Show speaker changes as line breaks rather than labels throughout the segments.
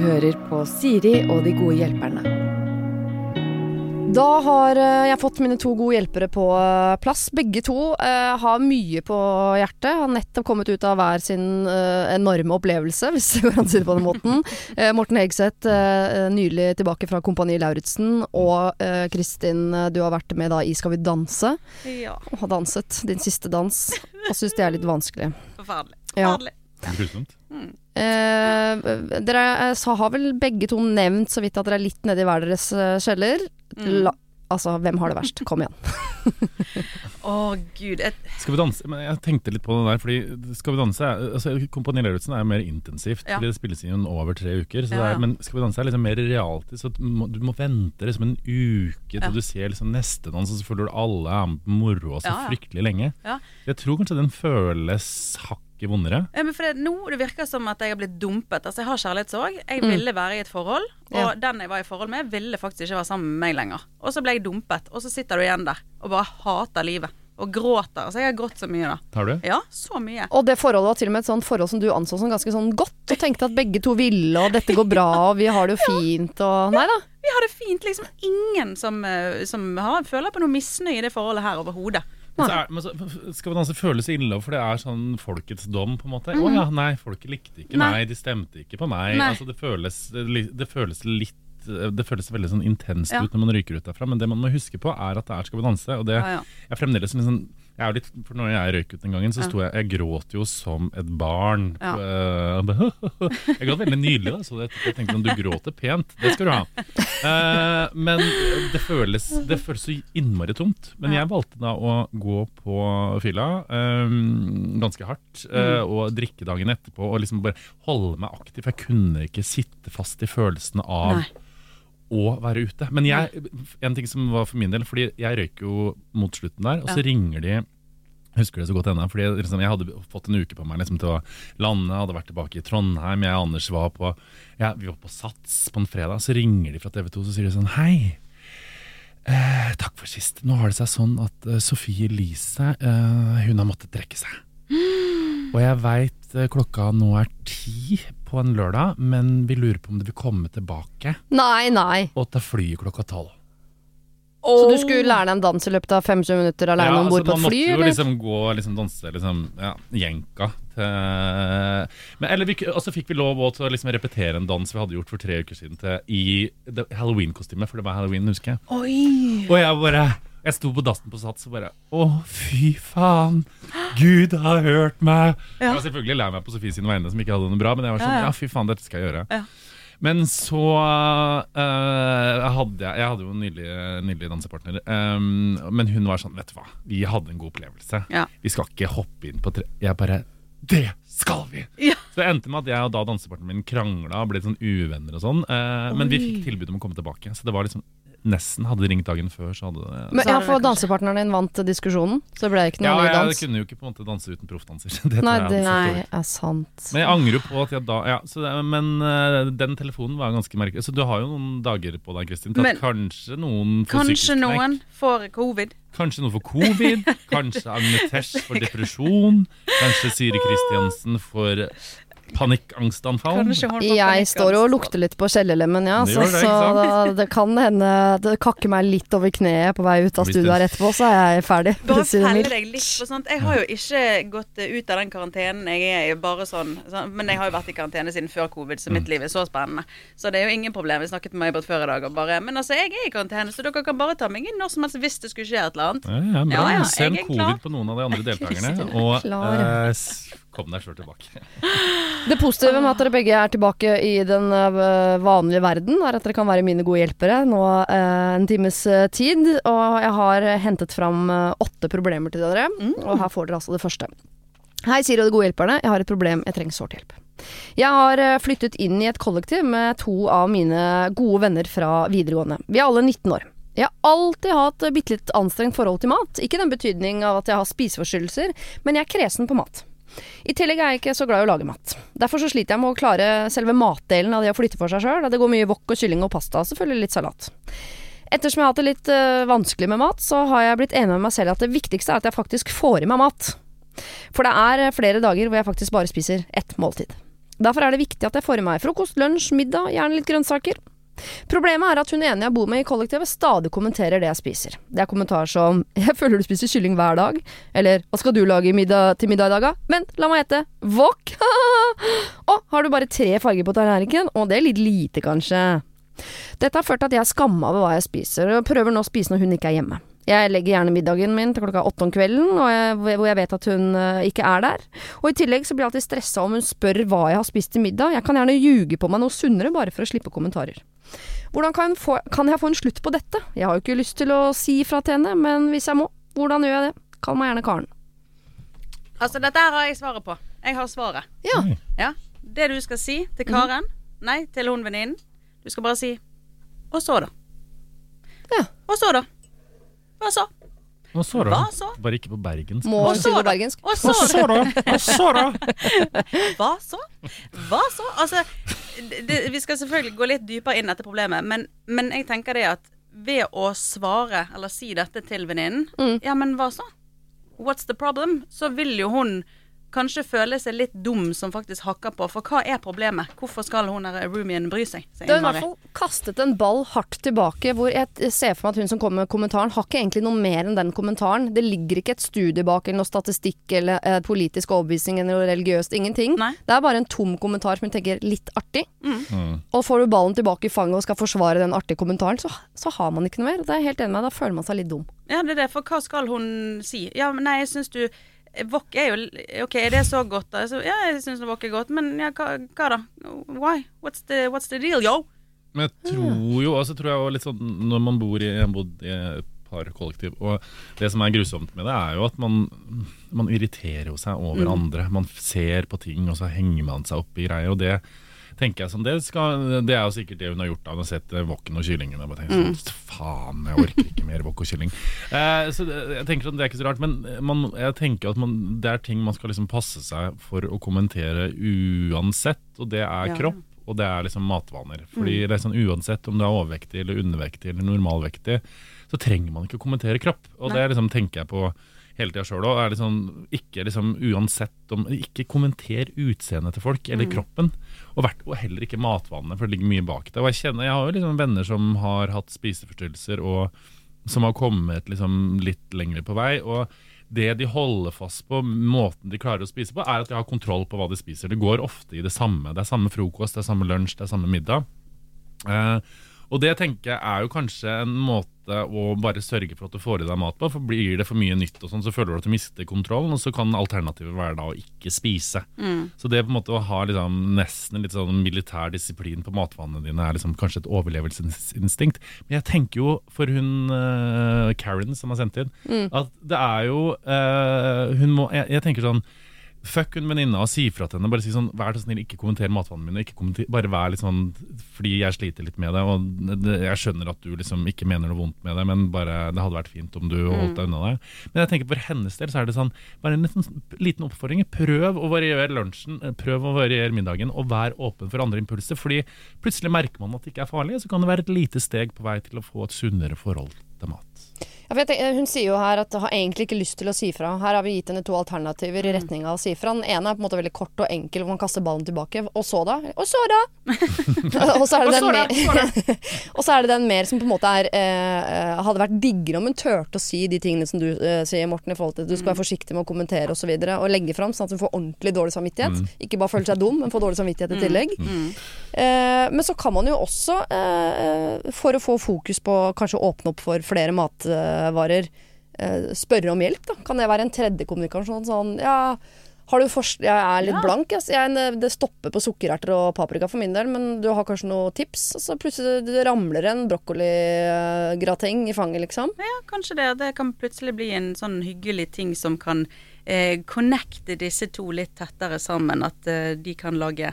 hører på Siri og de gode hjelperne. Da har eh, jeg fått mine to gode hjelpere på eh, plass. Begge to eh, har mye på hjertet. Har nettopp kommet ut av hver sin eh, enorme opplevelse, hvis det går an å si det på den måten. Eh, Morten Hegseth, eh, nylig tilbake fra Kompani Lauritzen. Og Kristin, du har vært med da i Skal vi danse.
Ja,
Og har danset din siste dans. Og syns det er litt vanskelig.
forferdelig.
Ja.
Forferdelig.
Grusomt.
Eh, dere så har vel begge to nevnt så vidt at dere er litt nedi hver deres eh, kjeller.
Mm.
La, altså, hvem har det verst? Kom igjen.
Å gud. Et,
Skal vi danse? Men jeg tenkte litt på det der, fordi Skal vi danse er- altså, Kompani Lauritzen er mer intensivt,
Ja.
fordi det spilles inn over tre uker. Så
Ja,
det
ja.
er, men Skal vi danse er liksom mer realtid, så du må, du må vente liksom en uke til
Ja.
du ser liksom neste dans, og så føler du alle er med på moroa så
Ja, ja.
fryktelig lenge.
Ja.
Jeg tror kanskje den føles hakket vondere.
ja, men for det, nå det virker som at jeg har blitt dumpet. Altså, jeg har kjærlighetssorg. Jeg
Mm.
ville være i et forhold, og
Ja.
den jeg var i forhold med, ville faktisk ikke være sammen med meg lenger. Og så ble jeg dumpet, og så sitter du igjen der og bare hater livet. Og gråter. Altså, jeg har grått så mye, da.
Har du?
Ja, så mye.
Og det forholdet var til og med et sånt forhold som du anså som ganske sånn godt, og tenkte at begge to ville, og dette går bra, og vi har det jo fint, og Nei da.
Vi har det fint. Liksom ingen som, eh, som har, føler på noe misnøye i det forholdet her overhodet.
Men er, men så skal vi danse føles ille, for det er sånn folkets dom, på en måte. Å ja, nei, folket likte ikke
Nei.
meg, de stemte ikke på meg. Altså, det, føles, det føles litt det føles veldig sånn intenst
Ja.
ut når man ryker ut derfra, men det man må huske på, er at det er Skal vi danse. Og det
Ja, ja.
er fremdeles liksom jeg er litt, for når jeg røyk ut den gangen, så sto jeg Jeg gråt jo som et barn.
Ja.
Eh, jeg gråt veldig nydelig, da, så jeg, tenkte sånn du gråter pent, det skal du ha. Eh, men det føles, det føles så innmari tomt. Men jeg valgte da å gå på fylla eh, ganske hardt
Mm.
og drikke dagen etterpå og liksom bare holde meg aktiv. Jeg kunne ikke sitte fast i følelsene av
Nei.
Å være ute. Men jeg, en ting som var for min del, fordi jeg røyk jo mot slutten der, og så
Ja.
ringer de husker det så godt ennå, fordi liksom, jeg hadde fått en uke på meg liksom, til å lande. Hadde vært tilbake i Trondheim. Jeg og Anders var på ja, Vi var på Sats på en fredag. Så ringer de fra TV 2 så sier de sånn Hei, eh, takk for sist. Nå har det seg sånn at uh, Sofie Elise eh, hun har måttet trekke seg. Og jeg veit eh, klokka nå er ti på en lørdag, men vi lurer på om det vil komme tilbake
Nei, nei.
og ta flyet klokka tolv.
Så du skulle lære deg en dans i løpet av 25 minutter alene om bord på et fly?
man
fly,
måtte jo
eller?
liksom gå og liksom danse liksom, ja, jenka til Men, eller vi, Og så fikk vi lov også til å liksom repetere en dans vi hadde gjort for tre uker siden til, i det- halloween-kostyme, for det var halloween, husker jeg.
Oi!
Og jeg bare Jeg sto på dassen på Sats og bare Å, fy faen! Gud har hørt meg! Jeg var selvfølgelig lei meg på Sofie sine vegne, som ikke hadde noe bra, men jeg var sånn
Ja,
fy faen, dette skal jeg gjøre. Men så øh, hadde jeg Jeg hadde jo en nydelig, nydelig dansepartner. um, men hun var sånn, vet du hva, vi hadde en god opplevelse.
Ja.
Vi skal ikke hoppe inn på tre... Jeg bare Det skal vi!
Ja.
Så det endte med at jeg og da dansepartneren min krangla og ble sånn uvenner og sånn. Uh, men vi fikk tilbud om å komme tilbake. Så det var liksom nesten Hadde ringt dagen før, så hadde det
Men
Så
ja,
det
for dansepartneren din vant diskusjonen, så det ble ikke
Ja,
ny
dans?
Ja,
jeg kunne jo ikke på en måte danse uten proffdanser. Det
Nei, det
ut.
er sant.
Men jeg angrer på at jeg da ja, så det, Men uh, den telefonen var ganske merkelig. Så du har jo noen dager på deg, Kristin, til at kanskje noen får
Kanskje noen får covid.
Kanskje noen får covid. Kanskje Agne Tesh får depresjon. Kanskje Siri Kristiansen får panikkangstanfall.
Jeg står og lukter litt på skjellelemmen, ja.
Det
Så,
det,
så da, det kan hende det kakker meg litt over kneet på vei ut av
studioet
her etterpå, så er jeg ferdig.
Bare felle deg litt på sånt. Jeg har jo ikke gått ut av den karantenen. Jeg er i, bare sånn, sånn Men jeg har jo vært i karantene siden før covid, så
Mm.
mitt liv er så spennende. Så det er jo ingen problem. Vi snakket med Maybert før i dag og bare Men altså, jeg er i karantene, så dere kan bare ta meg inn når som helst hvis det skulle skje et eller annet.
Ja, ja, bra.
Ja, ja,
Send
jeg er
covid på noen av de andre deltakerne,
er
og eh, kom deg sjøl tilbake.
Det positive med at dere begge er tilbake i den øh, vanlige verden, er at dere kan være mine gode hjelpere nå øh, en times øh, tid. Og jeg har hentet fram øh, åtte problemer til dere, og her får dere altså det første. Hei, Siri og de gode hjelperne. Jeg har et problem. Jeg trenger sårt hjelp. Jeg har flyttet inn i et kollektiv med to av mine gode venner fra videregående. Vi er alle 19 år. Jeg har alltid hatt bitte litt anstrengt forhold til mat. Ikke i den betydning av at jeg har spiseforstyrrelser, men jeg er kresen på mat. I tillegg er jeg ikke så glad i å lage mat. Derfor så sliter jeg med å klare selve matdelen av det å flytte for seg sjøl. Det går mye wok og kylling og pasta, og selvfølgelig litt salat. Ettersom jeg har hatt det litt øh, vanskelig med mat, så har jeg blitt enig med meg selv at det viktigste er at jeg faktisk får i meg mat. For det er øh, flere dager hvor jeg faktisk bare spiser ett måltid. Derfor er det viktig at jeg får i meg frokost, lunsj, middag, gjerne litt grønnsaker. Problemet er at hun ene jeg bor med i kollektivet stadig kommenterer det jeg spiser. Det er kommentarer som 'jeg føler du spiser kylling hver dag', eller 'hva skal du lage middag til middag i dag', da? Vent, la meg gjette. Wok! Å, har du bare tre farger på tallerkenen? Å, det er litt lite, kanskje. Dette har ført til at jeg er skamma over hva jeg spiser, og prøver nå å spise når hun ikke er hjemme. Jeg legger gjerne middagen min til klokka åtte om kvelden, og jeg, hvor jeg vet at hun eh, ikke er der. Og i tillegg så blir jeg alltid stressa om hun spør hva jeg har spist til middag. Jeg kan gjerne ljuge på meg noe sunnere bare for å slippe kommentarer. Hvordan kan, få, kan jeg få en slutt på dette? Jeg har jo ikke lyst til å si ifra til henne, men hvis jeg må, hvordan gjør jeg det? Kall meg gjerne Karen.
Altså, dette her har jeg svaret på. Jeg har svaret.
Ja.
Ja. Det du skal si til Karen, nei, til hun venninnen, du skal bare si Og så, da?
Ja.
Og så, da? Hva så?
Og så da?
Hva så?
Bare ikke på bergensk.
Må hun si på bergensk?
Og så, da?
da? Og så da?
Hva så? Hva så? Altså, det, det, vi skal selvfølgelig gå litt dypere inn i dette problemet, men, men jeg tenker det at ved å svare eller si dette til venninnen,
Mm.
ja, men hva så? What's the problem? Så vil jo hun kanskje føle seg litt dum som faktisk hakker på, for hva er problemet? Hvorfor skal hun der roomien bry seg?
Det har i hvert fall kastet en ball hardt tilbake, hvor jeg ser for meg at hun som kommer med kommentaren, har ikke egentlig noe mer enn den kommentaren. Det ligger ikke et studie bak, eller noe statistikk, eller eh, politisk overbevisning, eller noe religiøst. Ingenting.
Nei.
Det er bare en tom kommentar som hun tenker litt artig.
Mm.
Og får du ballen tilbake i fanget og skal forsvare den artige kommentaren, så, så har man ikke noe mer. Det er jeg helt enig med deg. Da føler man seg litt dum.
Ja, det er det. For hva skal hun si? Ja, men nei, jeg syns du Wok er jo OK, er det så godt, da? Så, ja, jeg syns wok er godt, men ja, hva, hva da? Why? What's the, what's the deal, yo?
Men jeg tror jo altså tror jeg litt sånn Når man bor i, en bodd i et par kollektiv, og det som er grusomt med det, er jo at man, man irriterer jo seg over
Mm.
andre. Man ser på ting, og så henger man seg opp i greier. Og det tenker jeg sånn, det, skal, det er jo sikkert det hun har gjort da hun har sett eh, wokken og kyllingen. Og bare
Mm.
sånn, faen, jeg orker ikke mer Wokk og kylling. Eh, så jeg tenker sånn, det er ikke så rart, men man, jeg tenker at man, det er ting man skal liksom passe seg for å kommentere uansett, og det er
Ja.
kropp. Og det er liksom matvaner. Fordi
Mm.
det sånn Uansett om du er overvektig eller undervektig eller normalvektig, så trenger man ikke å kommentere kropp. Og
Nei.
det liksom tenker jeg på hele tida sjøl òg. Liksom, ikke liksom uansett om Ikke kommenter utseendet til folk eller
Mm.
kroppen. Og, vært, og heller ikke matvanene, for det ligger mye bak det. Og jeg kjenner, jeg har jo liksom venner som har hatt spiseforstyrrelser og som har kommet liksom litt lenger på vei. Og det de holder fast på, måten de klarer å spise på, er at de har kontroll på hva de spiser. Det går ofte i det samme. Det er samme frokost, det er samme lunsj, det er samme middag. Eh, og det tenker jeg er jo kanskje en måte å bare sørge for at du får i deg mat på. For blir det for mye nytt, og sånn, så føler du at du mister kontrollen, og så kan alternativet være da å ikke spise.
Mm.
Så det på en måte å ha liksom nesten litt sånn militær disiplin på matvanene dine er liksom kanskje et overlevelsesinstinkt. Men jeg tenker jo for hun uh, Karen som har sendt inn,
Mm.
at det er jo uh, Hun må jeg, jeg tenker sånn Fuck hun venninna og si fra til henne. Bare si sånn, Vær så snill, ikke kommenter matvanene mine. Ikke kommenter, bare vær litt sånn Fordi jeg sliter litt med det, og det, jeg skjønner at du liksom ikke mener noe vondt med det, men bare det hadde vært fint om du holdt deg unna det. Men jeg tenker for hennes del så er det sånn Bare en liten, liten oppfordring. Prøv å variere lunsjen, eh, prøv å variere middagen, og vær åpen for andre impulser. Fordi plutselig merker man at det ikke er farlig, så kan det være et lite steg på vei til å få et sunnere forhold til mat.
Ja, tenker, hun sier jo her at hun har egentlig ikke lyst til å si fra. Her har vi gitt henne to alternativer i retning av å si fra. Den ene er på en måte veldig kort og enkel, hvor man kaster ballen tilbake. Og så da? Og så da? og, så er det den mer, og så er det den mer som på en måte er eh, Hadde vært diggere om hun turte å si de tingene som du eh, sier, Morten, i forhold til at du skal være forsiktig med å kommentere osv. Og, så videre, og legge fram, sånn at hun får ordentlig dårlig samvittighet. Ikke bare føler seg dum, men får dårlig samvittighet i tillegg.
Mm.
Eh, men så kan man jo også, eh, for å få fokus på kanskje åpne opp for flere matvarer, eh, spørre om hjelp. Da. Kan det være en tredje kommunikasjon? Sånn ja, har du forst jeg er litt
Ja.
blank. Jeg, jeg, det stopper på sukkererter og paprika for min del, men du har kanskje noen tips? Og så plutselig det ramler en brokkoligrateng i fanget, liksom.
Ja, kanskje det. Det kan plutselig bli en sånn hyggelig ting som kan eh, connecte disse to litt tettere sammen. At eh, de kan lage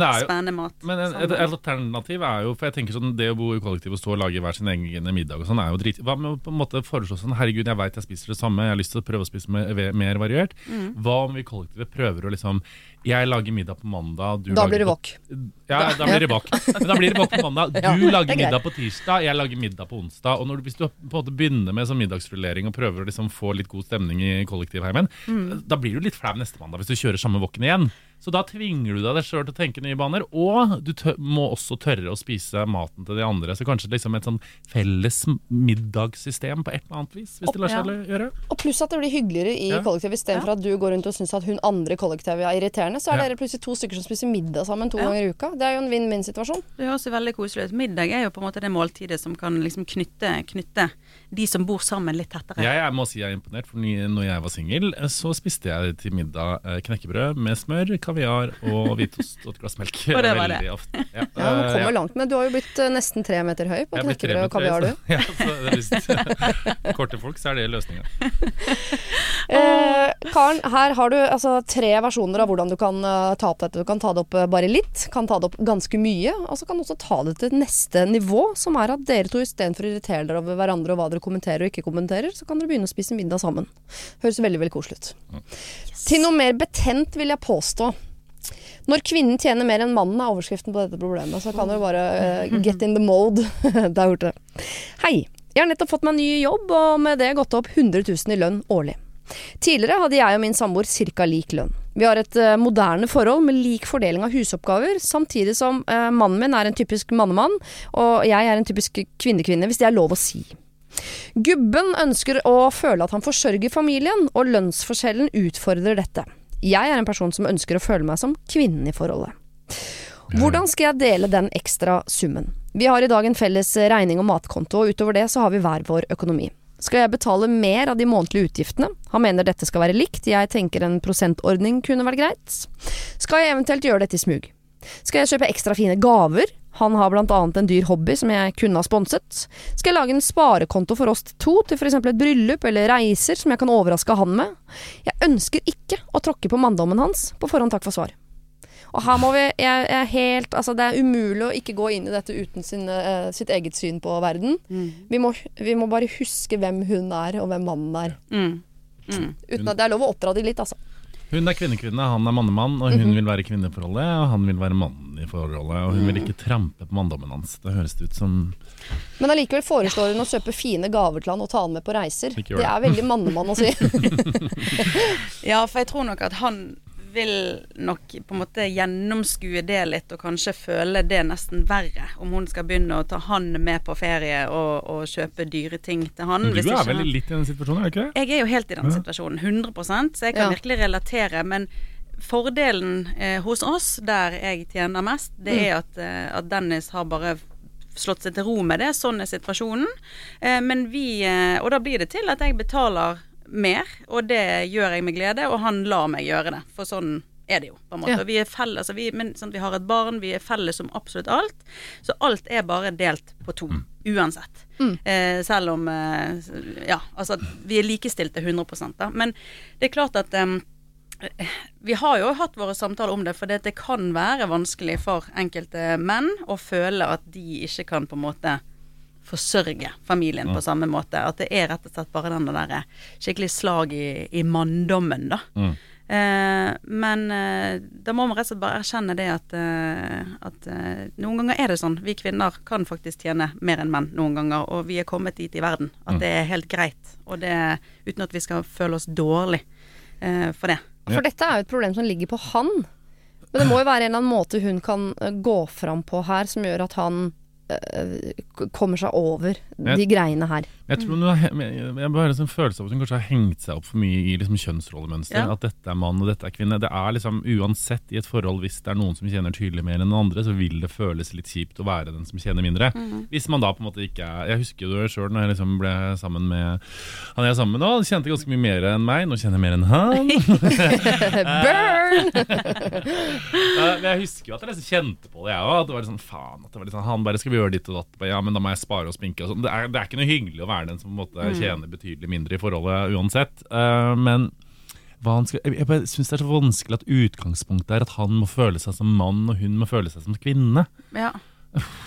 jo
spennende mat
Men en, et, et alternativ er jo For jeg tenker sånn Det å bo i kollektiv og stå og lage hver sin egen middag og sånn er jo drit Hva med å på en måte foreslå sånn Herregud, jeg vet jeg spiser det samme Jeg har lyst til å prøve å spise mer, mer variert.
Mm.
Hva om vi i kollektivet prøver å liksom Jeg lager middag på mandag du
Da blir det wok.
Ja, da blir det wok. Men da blir det wok på mandag. Du
Ja, er
lager middag på tirsdag Jeg lager middag på onsdag. Og når, du- hvis du på en måte begynner med sånn middagsrullering Og prøver å liksom få litt god stemning i kollektivheimen
Mm.
Da blir du litt flau neste mandag Hvis du kjører samme woken igjen Så da tvinger du deg sjøl til å tenke nye baner, og du tø må også tørre å spise maten til de andre. Så kanskje liksom et sånn felles middagssystem på et eller annet vis, hvis det lar seg gjøre.
Og pluss at det blir hyggeligere i
Ja.
kollektivet istedenfor at du går rundt og syns at hun andre kollektivet er irriterende. Så er
Ja.
dere plutselig to stykker som spiser middag sammen to
Ja.
ganger i uka. Det er jo en vinn-vinn-situasjon.
Det høres jo veldig koselig ut. Middag er jo på en måte det måltidet som kan liksom knytte, knytte de som bor sammen litt tettere.
Jeg, jeg må si jeg er imponert, for når jeg var singel, så spiste jeg til middag eh, knekkebrød med smør, kaviar og hvitost og et glass melk.
Og det var
Veldig
det.
ofte. Ja,
Ja,
eh,
kommer
ja.
langt, men du har jo blitt eh, nesten tre meter høy på
er
knekkebrød og kaviar, du.
Ja, så det er visst. Korte folk, så er det løsninga.
Eh, Karen, her har du altså, tre versjoner av hvordan du kan eh, ta opp dette. Du kan ta det opp eh, bare litt, kan ta det opp ganske mye, og så kan du også ta det til neste nivå, som er at dere to istedenfor å irritere dere over hverandre og hva dere kommenterer og ikke kommenterer, så kan dere begynne å spise middag sammen. Høres veldig, veldig koselig ut. Til noe mer betent vil jeg påstå. Når kvinnen tjener mer enn mannen, er overskriften på dette problemet. Så kan dere bare uh, get in the mode der borte. Hei. Jeg har nettopp fått meg ny jobb, og med det gått opp 100 000 i lønn årlig. Tidligere hadde jeg og min samboer ca. lik lønn. Vi har et uh, moderne forhold med lik fordeling av husoppgaver, samtidig som uh, mannen min er en typisk mannemann, og jeg er en typisk kvinnekvinne, hvis det er lov å si. Gubben ønsker å føle at han forsørger familien, og lønnsforskjellen utfordrer dette. Jeg er en person som ønsker å føle meg som kvinnen i forholdet. Hvordan skal jeg dele den ekstra summen? Vi har i dag en felles regning og matkonto, og utover det så har vi hver vår økonomi. Skal jeg betale mer av de månedlige utgiftene? Han mener dette skal være likt, jeg tenker en prosentordning kunne vært greit. Skal jeg eventuelt gjøre dette i smug? Skal jeg kjøpe ekstra fine gaver? Han har blant annet en dyr hobby som jeg kunne ha sponset. Skal jeg lage en sparekonto for oss to, til f.eks. et bryllup eller reiser som jeg kan overraske han med? Jeg ønsker ikke å tråkke på manndommen hans. På forhånd takk for svar. Og her må vi jeg, jeg er helt, altså Det er umulig å ikke gå inn i dette uten sin, uh, sitt eget syn på verden. Vi, må, vi må bare huske hvem hun er, og hvem mannen er.
Mm. Mm.
Uten at det er lov å oppdra de litt, altså.
Hun er kvinnekvinne, han er mannemann, og hun vil være kvinne i forholdet, og han vil være mann i forholdet. Og hun vil ikke trampe på manndommen hans. Det høres ut som
Men allikevel foreslår hun å kjøpe fine gaver til han og ta han med på reiser. Det
det.
er veldig mannemann å si.
Ja, for jeg tror nok at han vil nok på en måte gjennomskue det litt, og kanskje føle det nesten verre. Om hun skal begynne å ta han med på ferie og, og kjøpe dyre ting til han.
Men du
hvis
er vel litt i den situasjonen, er du ikke det?
Jeg er jo helt i den
Ja.
situasjonen, 100 så jeg kan
Ja.
virkelig relatere. Men fordelen eh, hos oss, der jeg tjener mest, det
Mm.
er at, eh, at Dennis har bare slått seg til ro med det. Sånn er situasjonen. Eh, men vi eh, Og da blir det til at jeg betaler mer, og det gjør jeg med glede, og han lar meg gjøre det. For sånn er det jo, på en måte.
Ja.
Vi er felles, altså vi, men, sant, vi har et barn, vi er felles om absolutt alt. Så alt er bare delt på to, uansett.
Mm.
Eh, selv om eh, Ja, altså vi er likestilte 100 da. Men det er klart at eh, vi har jo hatt våre samtaler om det, for det, det kan være vanskelig for enkelte menn å føle at de ikke kan på en måte forsørge familien på samme måte. At det er rett og slett bare den der skikkelig slag i, i manndommen, da.
Mm.
Eh, men eh, da må man rett og slett bare erkjenne det at, eh, at eh, noen ganger er det sånn. Vi kvinner kan faktisk tjene mer enn menn noen ganger, og vi er kommet dit i verden at
Mm.
det er helt greit. Og det uten at vi skal føle oss dårlig eh, for det.
Ja.
For dette er jo et problem som ligger på han. Men det må jo være en eller annen måte hun kan eh, gå fram på her, som gjør at han eh, kommer seg over de greiene her.
Jeg tror hun har, jeg bare har en følelse av at hun kanskje har hengt seg opp for mye i liksom kjønnsrollemønster.
Ja.
At dette er mann og dette er kvinne. Det er liksom Uansett i et forhold, hvis det er noen som tjener tydelig mer enn den andre, så vil det føles litt kjipt å være den som tjener mindre. Hvis man da på en måte ikke er Jeg husker jo det sjøl når jeg liksom ble sammen med han jeg er sammen med nå. Han tjente ganske mye mer enn meg. Nå kjenner jeg mer enn han.
Burn!
Men jeg husker jo at jeg liksom kjente på det, jeg òg. Det var litt sånn faen. At det var litt sånn, han bare skal vi gjøre ditt og datt. Ja, men da må jeg spare og sminke og sånn. Det, det er ikke noe hyggelig å være den som måte tjener betydelig mindre i forholdet uansett. Uh, men skal, jeg, jeg syns det er så vanskelig at utgangspunktet er at han må føle seg som mann, og hun må føle seg som kvinne.
Ja.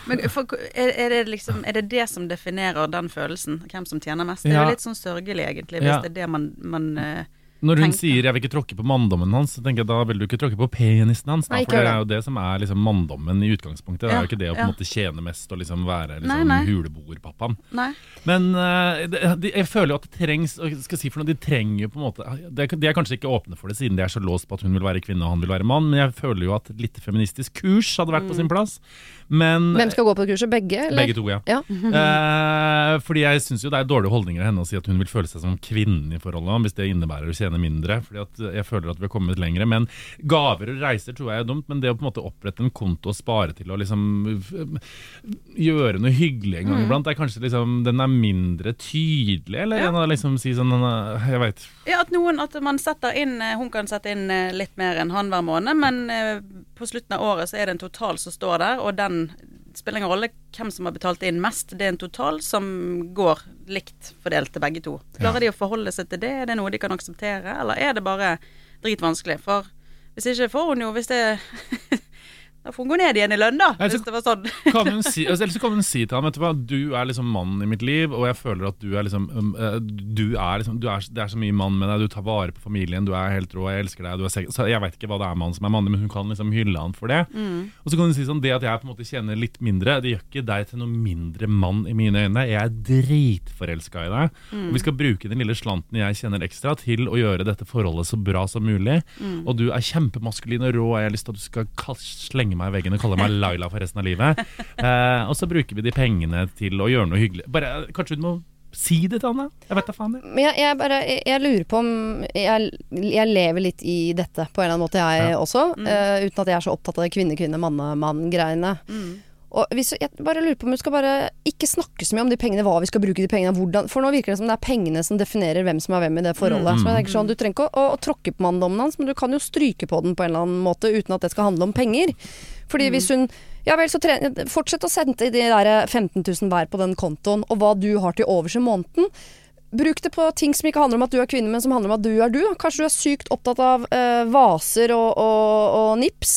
Men for, er, er, det liksom, er det det som definerer den følelsen? Hvem som tjener mest? Det er jo litt sånn sørgelig, egentlig, hvis
Ja.
det er det man, man eh,
Når hun sier 'jeg vil ikke tråkke på manndommen hans', så tenker jeg da vil du ikke tråkke på penisen hans. Da,
Nei,
for det er jo det som er liksom manndommen i utgangspunktet. Det er jo ikke det å på en måte tjene mest og liksom være liksom huleboerpappaen. Men uh, de, jeg føler jo at det trengs skal si for noe, De trenger jo på en måte De er, de er kanskje ikke åpne for det siden de er så låst på at hun vil være kvinne og han vil være mann, men jeg føler jo at et lite feministisk kurs hadde vært på sin plass. Men
Hvem skal gå på det kurset? Begge? Eller?
begge to, ja.
Ja.
Eh, fordi jeg syns jo det er dårlige holdninger av henne å si at hun vil føle seg som kvinnen i forholdet, hvis det innebærer å tjene mindre. Fordi at jeg føler at vi har kommet lenger. Men gaver og reiser tror jeg er dumt, men det å på en måte opprette en konto og spare til og liksom gjøre noe hyggelig en gang iblant, er kanskje liksom den er mindre tydelig, eller
Ja.
liksom si sånn Jeg veit.
Ja, at noen, at man setter inn eh, Hun kan sette inn eh, litt mer enn han hver måned, men eh, på slutten av året så er det en total som står der, og den spiller ingen rolle hvem som har betalt inn mest. Det er en total som går likt fordelt til begge to. Klarer de å forholde seg til det? Er det noe de kan akseptere, eller er det bare dritvanskelig? For hvis ikke får hun jo Hvis det Da får hun gå ned igjen i lønn, da.
Nei, så-
Hvis det var sånn.
Kan hun si, altså, eller så kan hun si til ham vet du hva, du er liksom mannen i mitt liv, og jeg føler at du er liksom um, eh, Du er liksom du er, Det er så mye mann med deg, du tar vare på familien, du er helt rå, jeg elsker deg, du er Så jeg vet ikke hva det er mann som er mannlig, men hun kan liksom hylle han for det. Og så kan hun si sånn Det at jeg på en måte kjenner litt mindre, det gjør ikke deg til noe mindre mann i mine øyne. Jeg er dritforelska i deg, og vi skal bruke den lille slanten jeg kjenner ekstra, til å gjøre dette forholdet så bra som mulig. Og du er kjempemaskulin og rå, og jeg har lyst til at du skal kal- slenge meg i veggen og kalle meg Laila for resten av livet. Eh, og så bruker vi de pengene til å gjøre noe hyggelig. Bare, Kanskje du må si det til han, da? Jeg vet da faen. jeg.
Men jeg, jeg, bare, jeg, jeg lurer på om jeg, jeg lever litt i dette på en eller annen måte, jeg
Ja.
også. eh, uten at jeg er så opptatt av det kvinne-kvinne-manne-mann-greiene. Og hvis, jeg bare lurer på om vi skal bare ikke snakke så mye om de pengene, hva vi skal bruke de pengene, hvordan. For nå virker det som det er pengene som definerer hvem som er hvem i det forholdet. Tenker sånn, Du trenger ikke å, å, tråkke på manndommen hans, men du kan jo stryke på den på en eller annen måte uten at det skal handle om penger. Fordi hvis hun Ja vel, så fortsett å sende de der 15 000 hver på den kontoen, og hva du har til overs i måneden. Bruk det på ting som ikke handler om at du er kvinne, men som handler om at du er du. Kanskje du er sykt opptatt av eh, vaser og, og, og nips.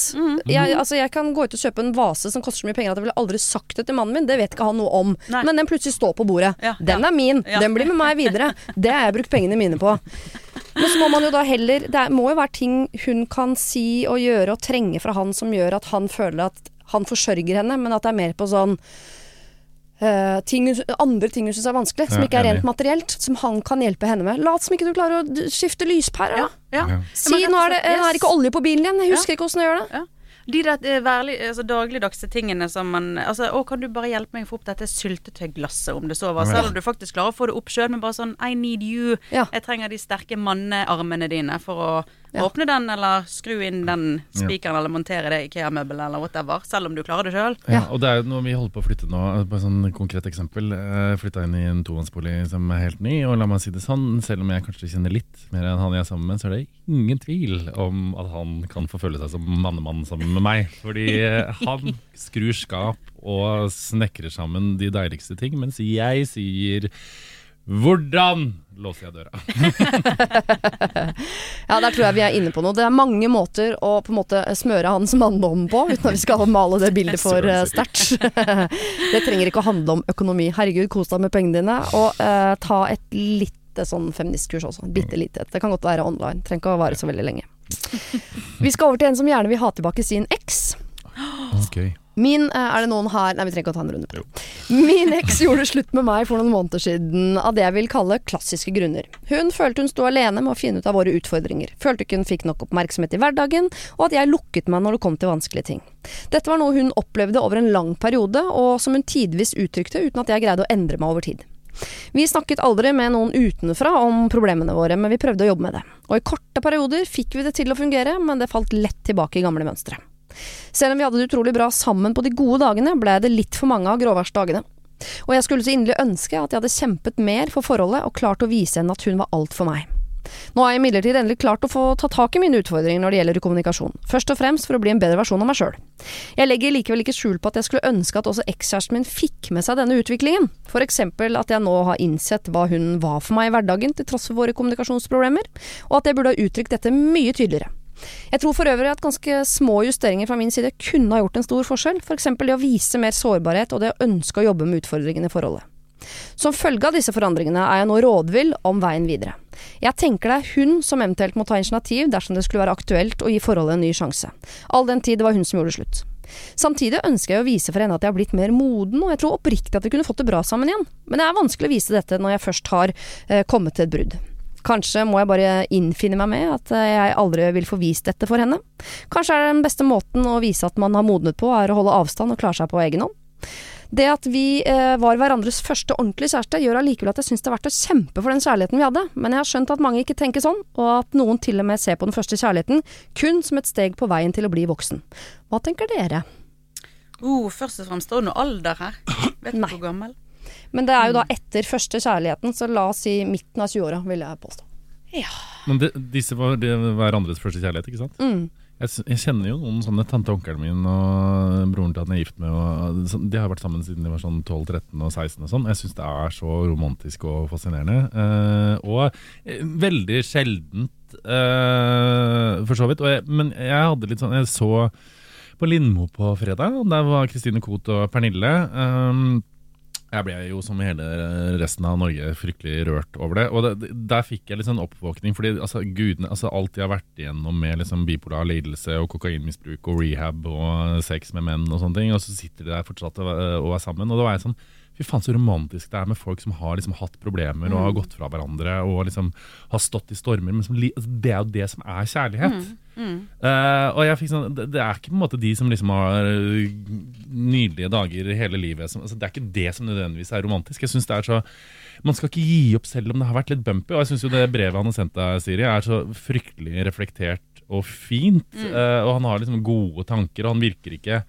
Jeg, altså, jeg kan gå ut og kjøpe en vase som koster så mye penger at jeg ville aldri sagt det til mannen min. Det vet ikke han noe om.
Nei.
Men den plutselig står på bordet.
Ja,
den er min.
Ja.
Den blir med meg videre. Det har jeg brukt pengene mine på. Men så må man jo da heller Det må jo være ting hun kan si og gjøre og trenge fra han som gjør at han føler at han forsørger henne, men at det er mer på sånn eh, ting, andre ting hun syns er vanskelig, som
Ja,
ikke er
enig.
rent materielt, som han kan hjelpe henne med. Lat som ikke du klarer å skifte lyspærer, da.
Ja.
Ja.
Si nå er det
slett,
er ikke olje på bilen igjen, jeg husker ikke åssen jeg gjør det.
Ja. De der eh, værlig, altså, dagligdagse tingene som man altså, Å, kan du bare hjelpe meg å få opp dette syltetøyglasset, om det så var? Selv om du faktisk klarer å få det opp sjøl, men bare sånn I need you.
Ja.
Jeg trenger de sterke mannearmene dine for å
Ja.
åpne den, eller skru inn den spikeren, eller montere det IKEA-møbelet, eller whatever. Selv om du klarer det sjøl.
Ja,
Ja.
og det er jo noe vi holder på å flytte nå, på et sånn konkret eksempel. Jeg flytta inn i en tomannsbolig som er helt ny, og la meg si det sånn, selv om jeg kanskje kjenner litt mer enn han jeg er sammen med, så er det ingen tvil om at han kan få føle seg som mannemann sammen med meg. Fordi eh, han skrur skap og snekrer sammen de deiligste ting, mens jeg sier hvordan låser jeg døra?
Ja, der tror jeg vi er inne på noe. Det er mange måter å på en måte smøre hans manndom på, uten at vi skal male det bildet for eh, sterkt. det trenger ikke å handle om økonomi. Herregud, kos deg med pengene dine, og eh, ta et lite sånn feministkurs også. Bitte lite et. Det kan godt være online. Trenger ikke å vare så veldig lenge. Vi skal over til en som gjerne vil ha tilbake sin eks.
Okay.
Min, eh, er det noen her Nei, vi trenger ikke å ta en runde på det. Min eks gjorde slutt med meg for noen måneder siden av det jeg vil kalle klassiske grunner. Hun følte hun sto alene med å finne ut av våre utfordringer. Følte ikke hun fikk nok oppmerksomhet i hverdagen, og at jeg lukket meg når det kom til vanskelige ting. Dette var noe hun opplevde over en lang periode, og som hun tidvis uttrykte uten at jeg greide å endre meg over tid. Vi snakket aldri med noen utenfra om problemene våre, men vi prøvde å jobbe med det. Og i korte perioder fikk vi det til å fungere, men det falt lett tilbake i gamle mønstre. Selv om vi hadde det utrolig bra sammen på de gode dagene, ble det litt for mange av gråværsdagene. Og jeg skulle så inderlig ønske at jeg hadde kjempet mer for forholdet og klart å vise henne at hun var alt for meg. Nå har jeg imidlertid endelig klart å få ta tak i mine utfordringer når det gjelder kommunikasjon, først og fremst for å bli en bedre versjon av meg sjøl. Jeg legger likevel ikke skjul på at jeg skulle ønske at også ekskjæresten min fikk med seg denne utviklingen, for eksempel at jeg nå har innsett hva hun var for meg i hverdagen til tross for våre kommunikasjonsproblemer, og at jeg burde ha uttrykt dette mye tydeligere. Jeg tror for øvrig at ganske små justeringer fra min side kunne ha gjort en stor forskjell, f.eks. det å vise mer sårbarhet og det å ønske å jobbe med utfordringene i forholdet. Som følge av disse forandringene er jeg nå rådvill om veien videre. Jeg tenker det er hun som eventuelt må ta initiativ dersom det skulle være aktuelt å gi forholdet en ny sjanse. All den tid det var hun som gjorde slutt. Samtidig ønsker jeg å vise for henne at jeg har blitt mer moden, og jeg tror oppriktig at vi kunne fått det bra sammen igjen. Men det er vanskelig å vise dette når jeg først har eh, kommet til et brudd. Kanskje må jeg bare innfinne meg med at eh, jeg aldri vil få vist dette for henne. Kanskje er det den beste måten å vise at man har modnet på, er å holde avstand og klare seg på egen hånd. Det at vi eh, var hverandres første ordentlige kjæreste, gjør allikevel at jeg syns det er verdt å kjempe for den kjærligheten vi hadde, men jeg har skjønt at mange ikke tenker sånn, og at noen til og med ser på den første kjærligheten kun som et steg på veien til å bli voksen. Hva tenker dere?
Oh, først og fremst står det noe alder her. Vet du hvor gammel?
Men det er jo da etter første kjærligheten, så la oss si midten av 20-åra, vil jeg påstå.
Ja.
Men de, disse var de, hverandres første kjærlighet, ikke sant?
Mm.
Jeg, jeg kjenner jo noen sånne tante og onkelen min og broren til han er gift med. Og, de har vært sammen siden de var sånn 12, 13 og 16 og sånn. Jeg syns det er så romantisk og fascinerende. Eh, og eh, veldig sjeldent, eh, for så vidt. Og jeg, men jeg hadde litt sånn Jeg så på Lindmo på fredag, og der var Kristine Koht og Pernille. Um, jeg ble jo som hele resten av Norge fryktelig rørt over det. Og det, der fikk jeg litt sånn oppvåkning, fordi altså, gudene, altså, alt de har vært igjennom med liksom, bipolar lidelse og kokainmisbruk og rehab og sex med menn og sånne ting, og så sitter de der fortsatt og, og er sammen. Og da var jeg sånn Fy faen, så romantisk det er med folk som har liksom hatt problemer og har gått fra hverandre og liksom har stått i stormer. Men som, altså, det er jo det som er kjærlighet. Eh, og jeg fikk sånn det, det er ikke på en måte de som liksom har øh, nydelige dager hele livet. Som, altså, det er ikke det som nødvendigvis er romantisk. Jeg synes det er så Man skal ikke gi opp selv om det har vært litt bumpy. Og jeg syns jo det brevet han har sendt deg, Siri, er så fryktelig reflektert og fint. Eh, og han har liksom gode tanker, og han virker ikke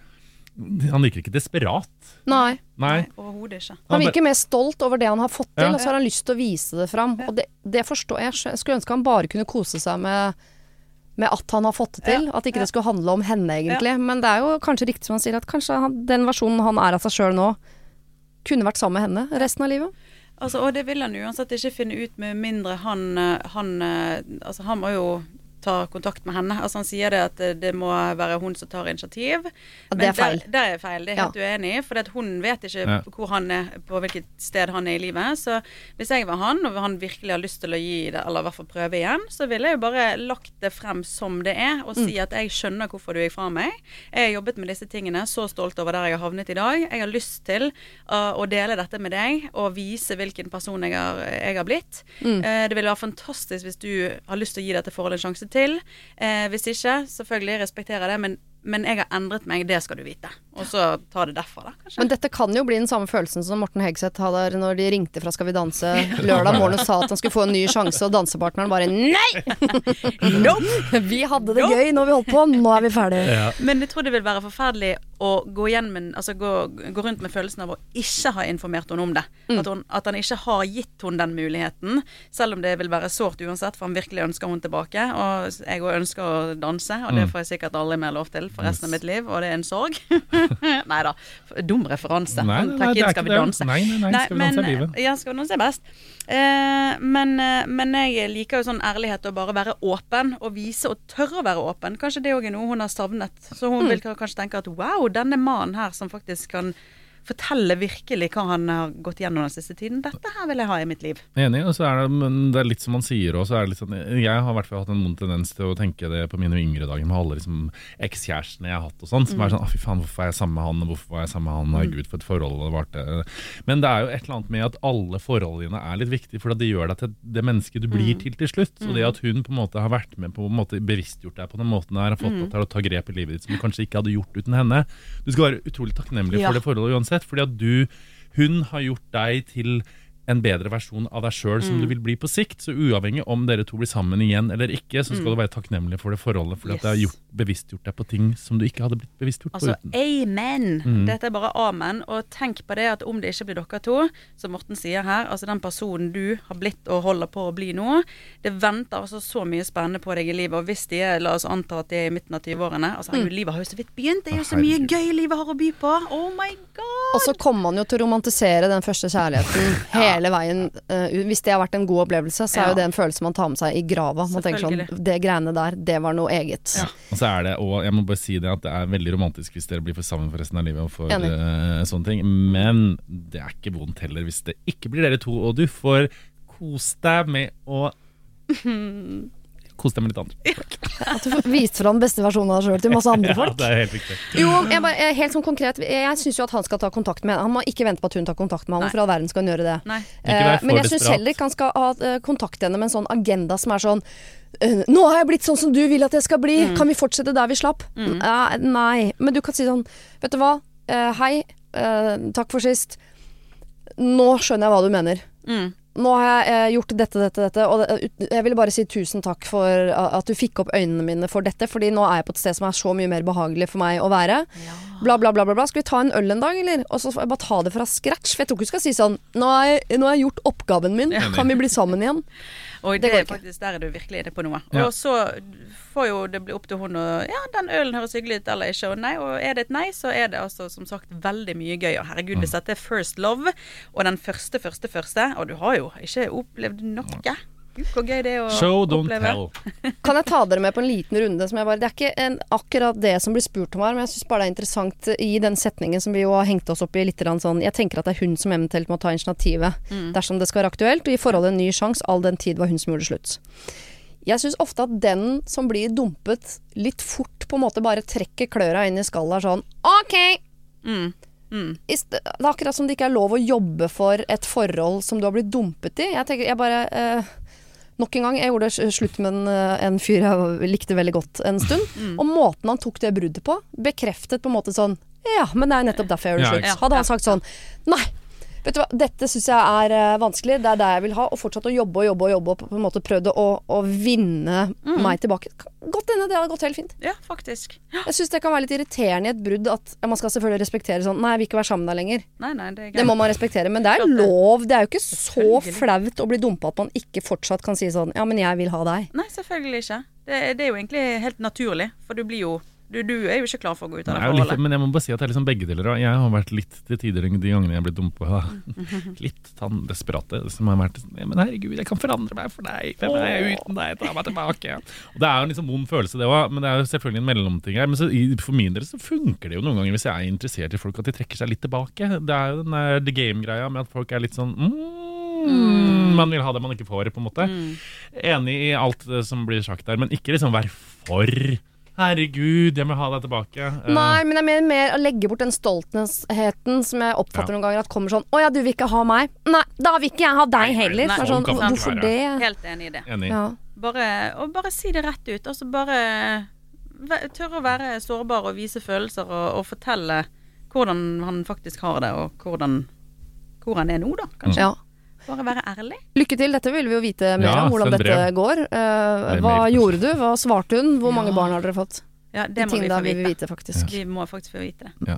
Han virker ikke desperat.
Nei.
Nei.
Overhodet ikke.
Han virker mer stolt over det han har fått til,
Ja.
og så har han lyst til å vise det fram. Og det, det forstår jeg. Jeg skulle ønske han bare kunne kose seg med, med at han har fått det til. At ikke det skulle handle om henne, egentlig. Men det er jo kanskje riktig som han sier, at kanskje han, den versjonen han er av seg sjøl nå, kunne vært sammen med henne resten av livet.
Altså, og det vil han uansett ikke finne ut med mindre han, eh, han eh, Altså, han må jo ta kontakt med henne. Altså Han sier det at det, det må være hun som tar initiativ.
Ja, det er feil.
Der, der er feil. Det er helt helt uenig i. For hun vet ikke
Ja.
hvor han er, på hvilket sted han er i livet. Så hvis jeg var han, og han virkelig har lyst til å gi det, eller i hvert fall prøve igjen, så ville jeg jo bare lagt det frem som det er, og
Mm.
si at jeg skjønner hvorfor du gikk fra meg. Jeg har jobbet med disse tingene, så stolt over der jeg har havnet i dag. Jeg har lyst til uh, å dele dette med deg, og vise hvilken person jeg har, jeg har blitt.
Mm.
Uh, det ville være fantastisk hvis du har lyst til å gi dette forholdet en sjanse til. Eh, hvis ikke, selvfølgelig respekterer jeg det, men, men jeg har endret meg, det skal du vite. Og så ta det derfra, da, kanskje.
Men dette kan jo bli den samme følelsen som Morten Hegseth hadde når de ringte fra Skal vi danse lørdag morgen og sa at han skulle få en ny sjanse, og dansepartneren bare nei! Vi hadde det gøy når vi holdt på, nå er vi ferdige.
Men jeg tror det vil være forferdelig å gå, med, altså gå, gå rundt med følelsen av å ikke ha informert henne om det. At, hun, at han ikke har gitt henne den muligheten, selv om det vil være sårt uansett, for han virkelig ønsker henne tilbake. Og jeg òg ønsker å danse, og det får jeg sikkert aldri mer lov til for resten av mitt liv, og det er en sorg. nei da, dum referanse.
Nei, nei, nei,
inn 'Skal vi danse'.
Nei, nei, nei, Skal vi danse er livet.
Ja, skal vi danse best. Eh, men, eh, men jeg liker jo sånn ærlighet og bare være åpen, og vise og tørre å være åpen. Kanskje det òg er noe hun har savnet. Så hun vil kanskje tenke at wow, denne mannen her som faktisk kan fortelle virkelig hva han har gått gjennom den siste tiden, dette her vil jeg ha i mitt liv.
Enig, og så er det, men det er litt som man sier er litt sånn, Jeg har i hvert fall hatt en vond tendens til å tenke det på mine yngre dager med alle liksom, ekskjærestene jeg har hatt og sånn. Som er sånn, å fy faen, hvorfor er jeg sammen med han, og hvorfor var jeg sammen med han, og gud for et forhold det varte. Men det er jo et eller annet med at alle forholdene dine er litt viktige, for det gjør deg til det mennesket du blir til til slutt. Og det at hun på en måte har vært med på en måte bevisstgjort deg på den måten her, har fått deg til å ta grep i livet ditt som du kanskje ikke hadde gjort uten henne. Du skal være utrolig takknemlig
Ja.
for det forholdet uansett, fordi at du, hun har gjort deg til en bedre versjon av deg sjøl som du vil bli på sikt. Så uavhengig om dere to blir sammen igjen eller ikke, så skal du være takknemlig for det forholdet, fordi at det har
Yes.
gjort, bevisstgjort deg på ting som du ikke hadde blitt bevisstgjort
Altså,
på uten.
amen! Dette er bare amen. Og tenk på det at om det ikke blir dere to, som Morten sier her, altså den personen du har blitt og holder på å bli nå, det venter altså så mye spennende på deg i livet. Og hvis de er, la oss anta at de er i midten av 20-årene altså mm. livet har jo så vidt begynt. Det er jo så mye gøy livet har å by på. Oh my god!
Og så kommer man jo til å romantisere den første kjærligheten hele hele veien. uh, hvis det har vært en god opplevelse, så er
Ja.
jo det en følelse man tar med seg i grava. Man tenker sånn Det greiene der, det var noe eget.
Ja.
Og så er det, og jeg må bare si det at det er veldig romantisk hvis dere blir for sammen for resten av livet og får
Enig.
eh, sånne ting, men det er ikke vondt heller hvis det ikke blir dere to, og du får kose deg med å Kose deg med litt andre.
At du får vist fram beste versjonen av deg sjøl til masse andre
Ja,
folk.
det er helt riktig.
Jo, jeg bare, jeg, helt sånn konkret Jeg, syns jo at han skal ta kontakt med henne. Han må ikke vente på at hun tar kontakt med
Nei.
for all verden skal hun gjøre det. Eh, men jeg syns heller ikke han skal ha, kontakt henne med en sånn agenda som er sånn eh, Nå har jeg blitt sånn som du vil at jeg skal bli,
Mm.
kan vi fortsette der vi slapp? Eh, nei. Men du kan si sånn Vet du hva, Eh, hei, eh, takk for sist. Nå skjønner jeg hva du mener.
Mm.
Nå har jeg eh, gjort dette, dette, dette, og det, jeg vil bare si tusen takk for at du fikk opp øynene mine for dette, fordi nå er jeg på et sted som er så mye mer behagelig for meg å være. Bla, bla, bla, bla, bla. Skal vi ta en øl en dag, eller? Og så får jeg bare ta det fra scratch. For jeg tror ikke du skal si sånn Nå har jeg, nå har jeg gjort oppgaven min, kan vi bli sammen igjen?
Og
Det
det,
går
er
ikke.
faktisk der er du virkelig inne på noe.
Ja.
Og så får jo det bli opp til hun å Ja, den ølen høres hyggelig ut, eller ikke. Og nei, og er det et nei, så er det altså som sagt veldig mye gøy. Og herregud, hvis dette er first love, og den første, første, første, og du har jo ikke opplevd noe. Gud, hvor gøy det er å
Show, don't
oppleve.
tell.
Kan jeg ta dere med på en liten runde? Som jeg bare, det er ikke en, akkurat det som blir spurt om her, men jeg syns bare det er interessant i den setningen som vi jo har hengt oss opp i litt sånn Jeg tenker at det er hun som eventuelt må ta initiativet dersom det skal være aktuelt, og gi forholdet en ny sjanse, all den tid var hun som gjorde slutt. Jeg syns ofte at den som blir dumpet litt fort, på en måte bare trekker kløra inn i skallet og er sånn OK!
Mm. Mm.
Det er akkurat som det ikke er lov å jobbe for et forhold som du har blitt dumpet i. Jeg tenker, jeg bare eh, Nok en gang, jeg gjorde slutt med en, eh, en fyr jeg likte veldig godt en stund. Og måten han tok det bruddet på, bekreftet på en måte sånn Ja, men det er nettopp derfor jeg gjør det
Ja,
slutt.
ikke
Hadde han sagt sånn Nei, vet du hva, dette syns jeg er eh, vanskelig, det er det jeg vil ha, og fortsatt å jobbe og jobbe og jobbe og på en måte prøvd å, å vinne meg tilbake. Godt hende det hadde gått helt fint.
Ja, faktisk.
Jeg syns det kan være litt irriterende i et brudd at ja, man skal selvfølgelig respektere sånn Nei, jeg vil ikke være sammen med deg lenger.
Nei, nei, det
Det må man respektere, men det er lov. Det er jo ikke så flaut å bli dumpa at man ikke fortsatt kan si sånn Ja, men jeg vil ha deg.
Nei, selvfølgelig ikke. Det, det er jo egentlig helt naturlig, for du blir jo Du, du er jo ikke klar for å gå ut av det
litt,
forholdet.
men jeg må bare si at det er liksom begge deler. Jeg har vært litt til tider de gangene jeg blitt dumpa. Litt sånn desperate. Som har vært Men herregud, jeg kan forandre meg for deg. Hvem er jeg uten deg? Ta meg tilbake. Og Det er jo en liksom vond følelse, det òg. Men det er jo selvfølgelig en mellomting her. Men så, for min del så funker det jo noen ganger hvis jeg er interessert i folk, at de trekker seg litt tilbake. Det er jo den der the game-greia med at folk er litt sånn mm, Man vil ha det man ikke får, på en måte.
Mm.
Enig i alt som blir sagt der, men ikke liksom være for. Herregud, jeg må ha deg tilbake. Eh,
Nei, men jeg mener mer å legge bort den stoltheten som jeg oppfatter
Ja.
noen ganger at kommer sånn Å ja, du vil ikke ha meg? Nei, da vil ikke jeg ha deg heller.
nei,
nei, sånn,
sånn
hvorfor det?
Helt enig i det.
Enig.
Ja.
Bare, og bare si det rett ut. Altså bare tørre å være sårbar og vise følelser og, og fortelle hvordan han faktisk har det, og hvordan, hvor han er nå, da, kanskje.
ja.
Bare være ærlig.
Lykke til, dette vil vi jo vite mer
Ja,
om, hvordan dette går. Eh, hva
mail,
gjorde du? Hva svarte hun? Hvor mange barn har dere fått?
Ja, det må vi få
vil vi
vite.
vite, faktisk.
Vi må faktisk få vite det.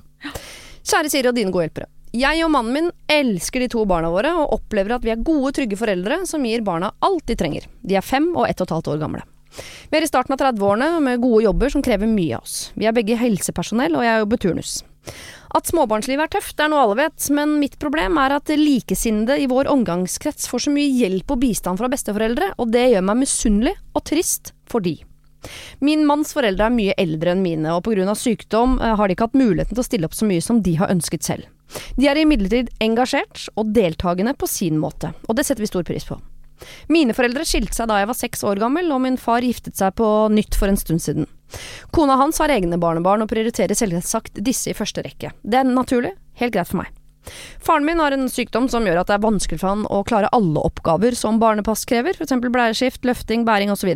Kjære Siri og dine gode hjelpere. Jeg og mannen min elsker de to barna våre og opplever at vi er gode, trygge foreldre som gir barna alt de trenger. De er fem og ett og et halvt år gamle. Vi er i starten av 30-årene med gode jobber som krever mye av oss. Vi er begge helsepersonell, og jeg jobber turnus. At småbarnslivet er tøft, det er noe alle vet, men mitt problem er at likesinnede i vår omgangskrets får så mye hjelp og bistand fra besteforeldre, og det gjør meg misunnelig og trist for de. Min manns foreldre er mye eldre enn mine, og pga. sykdom eh, har de ikke hatt muligheten til å stille opp så mye som de har ønsket selv. De er imidlertid engasjert og deltakende på sin måte, og det setter vi stor pris på. Mine foreldre skilte seg da jeg var seks år gammel, og min far giftet seg på nytt for en stund siden. Kona hans har egne barnebarn og prioriterer selvsagt disse i første rekke. Det er naturlig, helt greit for meg. Faren min har en sykdom som gjør at det er vanskelig for han å klare alle oppgaver som barnepass krever, f.eks. bleieskift, løfting, bæring osv.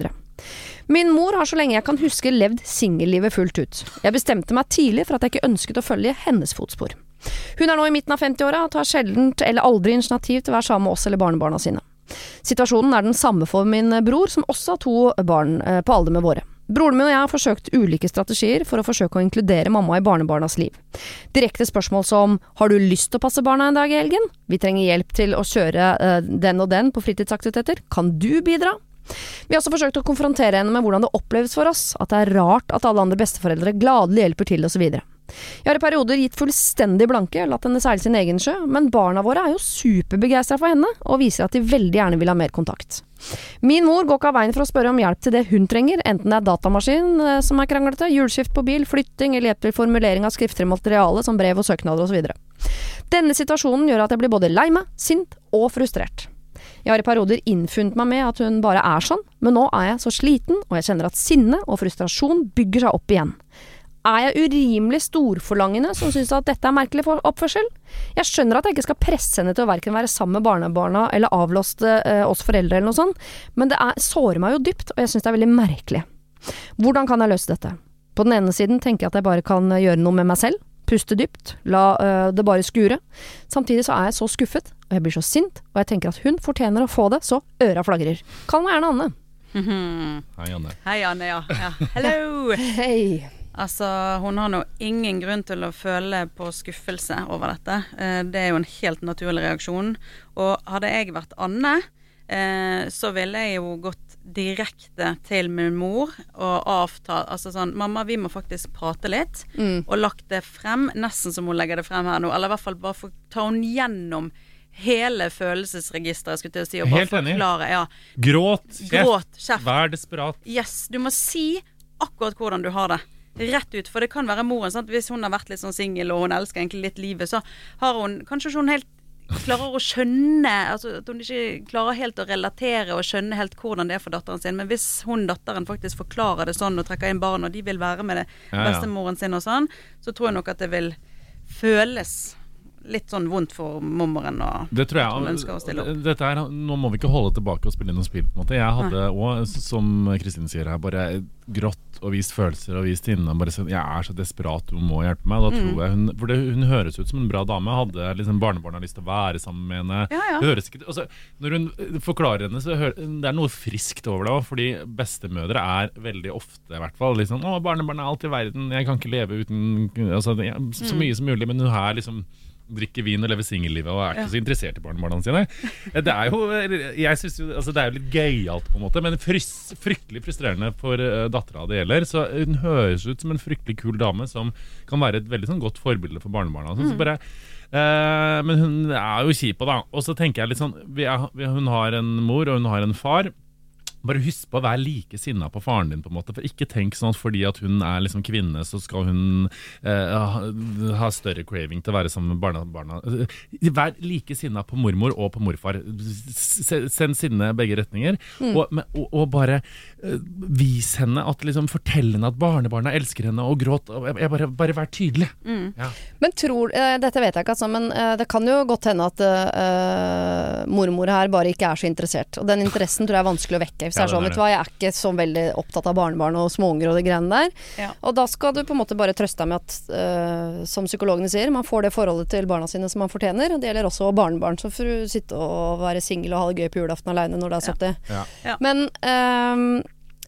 Min mor har så lenge jeg kan huske levd singellivet fullt ut. Jeg bestemte meg tidlig for at jeg ikke ønsket å følge hennes fotspor. Hun er nå i midten av 50-åra og tar sjelden eller aldri initiativ til å være sammen med oss eller barnebarna sine. Situasjonen er den samme for min bror, som også har to barn eh, på alder med våre. Broren min og jeg har forsøkt ulike strategier for å forsøke å inkludere mamma i barnebarnas liv. Direkte spørsmål som har du lyst til å passe barna en dag i helgen? Vi trenger hjelp til å kjøre eh, den og den på fritidsaktiviteter. Kan du bidra? Vi har også forsøkt å konfrontere henne med hvordan det oppleves for oss, at det er rart at alle andre besteforeldre gladelig hjelper til osv. Jeg har i perioder gitt fullstendig blanke, latt henne seile sin egen sjø, men barna våre er jo superbegeistra for henne, og viser at de veldig gjerne vil ha mer kontakt. Min mor går ikke av veien for å spørre om hjelp til det hun trenger, enten det er datamaskin eh, som er kranglete, hjulskift på bil, flytting eller hjelp til formulering av skriftlig materiale som brev og søknader osv. Denne situasjonen gjør at jeg blir både lei meg, sint og frustrert. Jeg har i perioder innfunnet meg med at hun bare er sånn, men nå er jeg så sliten, og jeg kjenner at sinne og frustrasjon bygger seg opp igjen. Er jeg urimelig storforlangende som syns at dette er merkelig for oppførsel? Jeg skjønner at jeg ikke skal presse henne til å verken være sammen med barnebarna eller avlåste eh, oss foreldre eller noe sånt, men det er, sårer meg jo dypt, og jeg syns det er veldig merkelig. Hvordan kan jeg løse dette? På den ene siden tenker jeg at jeg bare kan eh, gjøre noe med meg selv, puste dypt, la øh, det bare skure. Samtidig så er jeg så skuffet, og jeg blir så sint, og jeg tenker at hun fortjener å få det så øra flagrer. Kall meg gjerne Anne.
Mhm.
Hei, Anne.
Hei, Anne. Ja. ja. Hello!
Hei.
Altså, hun har nå ingen grunn til å føle på skuffelse over dette. Eh, Det er jo en helt naturlig reaksjon. Og hadde jeg vært Anne, eh, så ville jeg jo gått direkte til min mor og avtalt Altså sånn Mamma, vi må faktisk prate litt.
Mm.
Og lagt det frem, nesten som hun legger det frem her nå. Eller i hvert fall bare for, ta hun gjennom hele følelsesregisteret, skulle jeg til å si. Og bare forklare. Ja.
Gråt, kjeft,
Gråt, kjeft.
vær desperat.
Yes, du må si akkurat hvordan du har det. Rett ut, for det kan være moren. Sant? Hvis hun har vært litt sånn singel og hun elsker egentlig litt livet, så har hun kanskje ikke hun helt klarer å skjønne altså At hun ikke klarer helt å relatere og skjønne helt hvordan det er for datteren sin. Men hvis hun datteren faktisk forklarer det sånn og trekker inn barn, og de vil være med det bestemoren sin og sånn, så tror jeg nok at det vil føles litt sånn vondt for mormoren. Og
Det tror
hun
jeg.
stille opp.
Dette er, nå må vi ikke holde tilbake og spille inn noe spill. på en måte Jeg hadde òg, som Kristin sier her, bare grått og vist følelser og vist henne Bare sånn, jeg er så desperat, du må hjelpe meg. Da
Mm.
tror jeg hun, For det, hun høres ut som en bra dame. Hadde liksom barnebarna lyst til å være sammen med henne.
Ja, ja.
Det høres ikke, altså, når hun forklarer henne, så hører, det er noe friskt over det òg. Fordi bestemødre er veldig ofte, i hvert fall, liksom 'Å, barnebarn er alt i verden. Jeg kan ikke leve uten altså, Så
Mm.
mye som mulig. Men hun er liksom drikker vin og lever singellivet og er ikke så interessert i barnebarna sine. Det er jo, jeg synes jo, altså det er jo litt gøyalt, på en måte, men frys, fryktelig frustrerende for uh, dattera det gjelder. Så Hun høres ut som en fryktelig kul dame som kan være et veldig sånn godt forbilde for barnebarna. sånn, Så bare, eh, men hun er jo kjipa, da. Og så tenker jeg litt sånn vi Hun har en mor, og hun har en far. Bare husk på å være like sinna på faren din. på en måte For Ikke tenk sånn at fordi at hun er liksom kvinne, så skal hun eh, ha, større craving til å være sammen med barna. barna. Eh, Vær like sinna på mormor og på morfar. Send sinne begge retninger. Og, men, og, og bare eh, vis henne at liksom Fortell henne at barnebarna elsker henne, og gråt. Og jeg, bare, bare vær tydelig. Ja.
Men tror eh, Dette vet jeg ikke, altså, men eh, det kan jo godt hende at eh, mormor her bare ikke er så interessert. Og den interessen tror jeg er vanskelig å vekke. Hvis
Ja,
det er sånn,
er
vet du hva, jeg er ikke så veldig opptatt av barnebarn og småunger og de greiene der.
Ja.
Og da skal du på en måte bare trøste deg med at, uh, som psykologene sier, man får det forholdet til barna sine som man fortjener. Og det gjelder også barnebarn. Så får du sitte og være singel og ha det gøy på julaften aleine når det er 70.
Ja.
Ja.
Men um,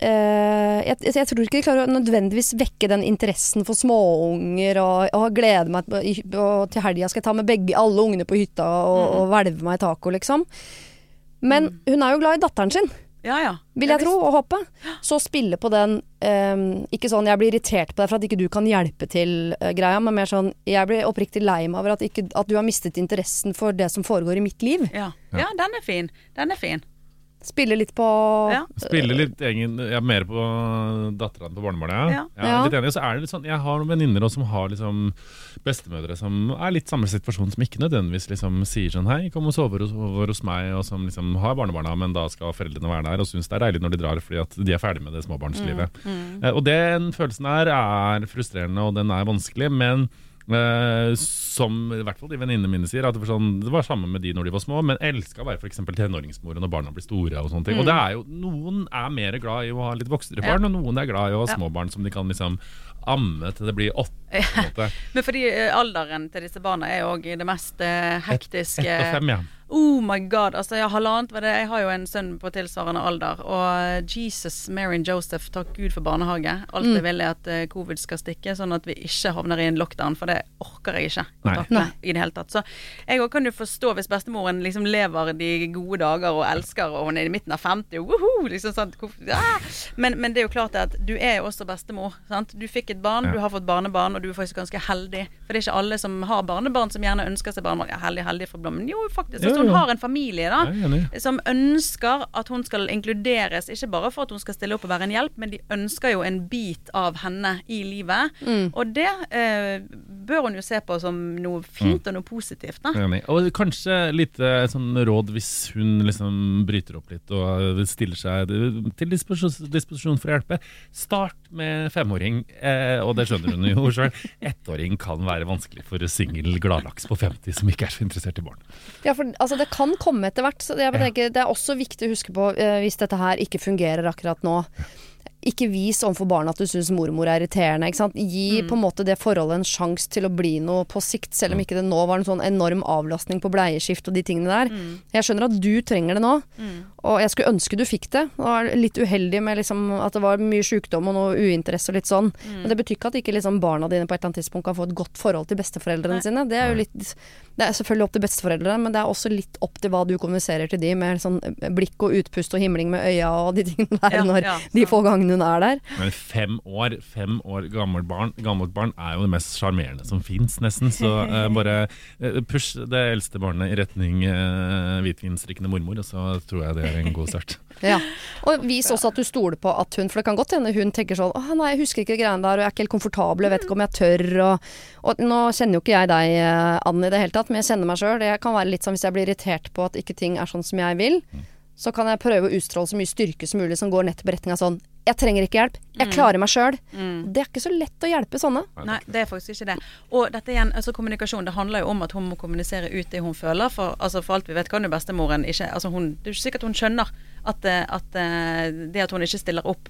Uh, jeg, jeg tror ikke de klarer å nødvendigvis vekke den interessen for småunger og, og glede meg til, i- og til helga skal jeg ta med begge, alle ungene på hytta og, og hvelve meg i taco, liksom. Men hun er jo glad i datteren sin,
Ja, ja.
vil jeg tro og håpe. Så spille på den um, Ikke sånn 'jeg blir irritert på deg for at ikke du kan hjelpe til'-greia, men mer sånn 'jeg blir oppriktig lei meg over at, ikke, at du har mistet interessen for det som foregår i mitt liv'.
Ja. ja, den er fin. Den er fin.
Spille litt på
Ja.
Spille litt egen, ja, mer på dattera enn på barnebarnet. Ja.
Ja.
Litt enig. Så er det litt sånn, Jeg har noen venninner som har liksom bestemødre som er litt samme situasjon, som ikke nødvendigvis liksom sier sånn hei, kom og sover hos, hos meg, og som liksom har barnebarna, men da skal foreldrene være der og syns det er deilig når de drar fordi at de er ferdig med det småbarnslivet. Eh, Og den følelsen her er frustrerende, og den er vanskelig, men Eh, som i hvert fall de venninnene mine sier, at det var, sånn, det var samme med de når de var små, men elska å være f.eks. tenåringsmor når barna blir store. og sånne ting. Og det er jo, Noen er mer glad i å ha litt voksnere
Ja.
barn, og noen er glad i å ha
Ja.
små barn som de kan liksom amme til det blir åtte. Ja.
Men fordi eh, alderen til disse barna er òg det mest hektiske. hektiske.
Ett og fem, ja.
Oh my god. Altså, jeg, halvannet jeg har jo en sønn på tilsvarende alder. Og Jesus, Mary and Joseph, takk Gud for barnehage. Alt
Mm.
jeg vil er at eh, covid skal stikke, sånn at vi ikke havner i en lockdown. For det orker jeg ikke å takle i det hele tatt. Så jeg òg kan jo forstå hvis bestemoren liksom lever de gode dager og elsker, og hun er i midten av 50, og woho, liksom sånn. ah! Men, men det er jo klart at du er jo også bestemor. Sant? Du fikk et barn,
Ja.
du har fått barnebarn, og du er faktisk ganske heldig. For det er ikke alle som har barnebarn som gjerne ønsker seg barnebarn. Ja, heldig, heldig for blommen. Jo, faktisk. Altså, hun har en familie, da. Som ønsker at hun skal inkluderes, ikke bare for at hun skal stille opp og være en hjelp, men de ønsker jo en bit av henne i livet.
Mm.
Og det eh, bør hun jo se på som noe fint og noe positivt. Da.
Enig. Og kanskje litt sånn råd hvis hun liksom bryter opp litt og stiller seg til disposisjon, disposisjon for å hjelpe. Start med femåring, eh, og det skjønner hun jo sjøl. Ettåring kan være vanskelig for singel gladlaks på 50 som ikke er så interessert i barn.
Ja, for altså, det kan komme etter hvert. Så jeg bare tenker, det er også viktig å huske på eh, hvis dette her ikke fungerer akkurat nå. Ikke vis overfor barna at du syns mormor er irriterende. Ikke sant? Gi på en måte det forholdet en sjanse til å bli noe på sikt, selv om ikke det nå var en sånn enorm avlastning på bleieskift og de tingene der. Jeg skjønner at du trenger det nå, og jeg skulle ønske du fikk det. Det var litt uheldig med liksom at det var mye sykdom og noe uinteresse og litt sånn. Men det betyr ikke at ikke liksom barna dine på et eller annet tidspunkt kan få et godt forhold til besteforeldrene
Nei.
sine. Det er jo litt Det er selvfølgelig opp til besteforeldrene, men det er også litt opp til hva du kommuniserer til de, med sånn blikk og utpust og himling med øya og de tingene der
Ja,
når
ja,
de få gangene hun er der.
Men fem år fem år gammelt barn, gammelt barn er jo det mest sjarmerende som fins, nesten. Så uh, bare eh, push det eldste barnet i retning uh, hvitvinsdrikkende mormor, og så tror jeg det er en god start.
Ja. Og vis også at du stoler på at hun For det kan godt hende hun tenker sånn Å nei, jeg husker ikke greiene der, og jeg er ikke helt komfortabel, jeg vet ikke om jeg tør, og, og nå kjenner jo ikke jeg deg, an Ann, i det hele tatt, men jeg kjenner meg sjøl. Jeg kan være litt sånn hvis jeg blir irritert på at ikke ting er sånn som jeg vil, så kan jeg prøve å utstråle så mye styrke som mulig som går nettopp i retning av sånn Jeg trenger ikke hjelp, jeg klarer meg sjøl. Det er ikke så lett å hjelpe sånne.
Nei, det er faktisk ikke det. Og dette igjen, altså kommunikasjon, det handler jo om at hun må kommunisere ut det hun føler. For, altså, for alt vi vet kan jo bestemoren ikke altså hun, Det er jo ikke sikkert hun skjønner at, eh, at eh, det at hun ikke stiller opp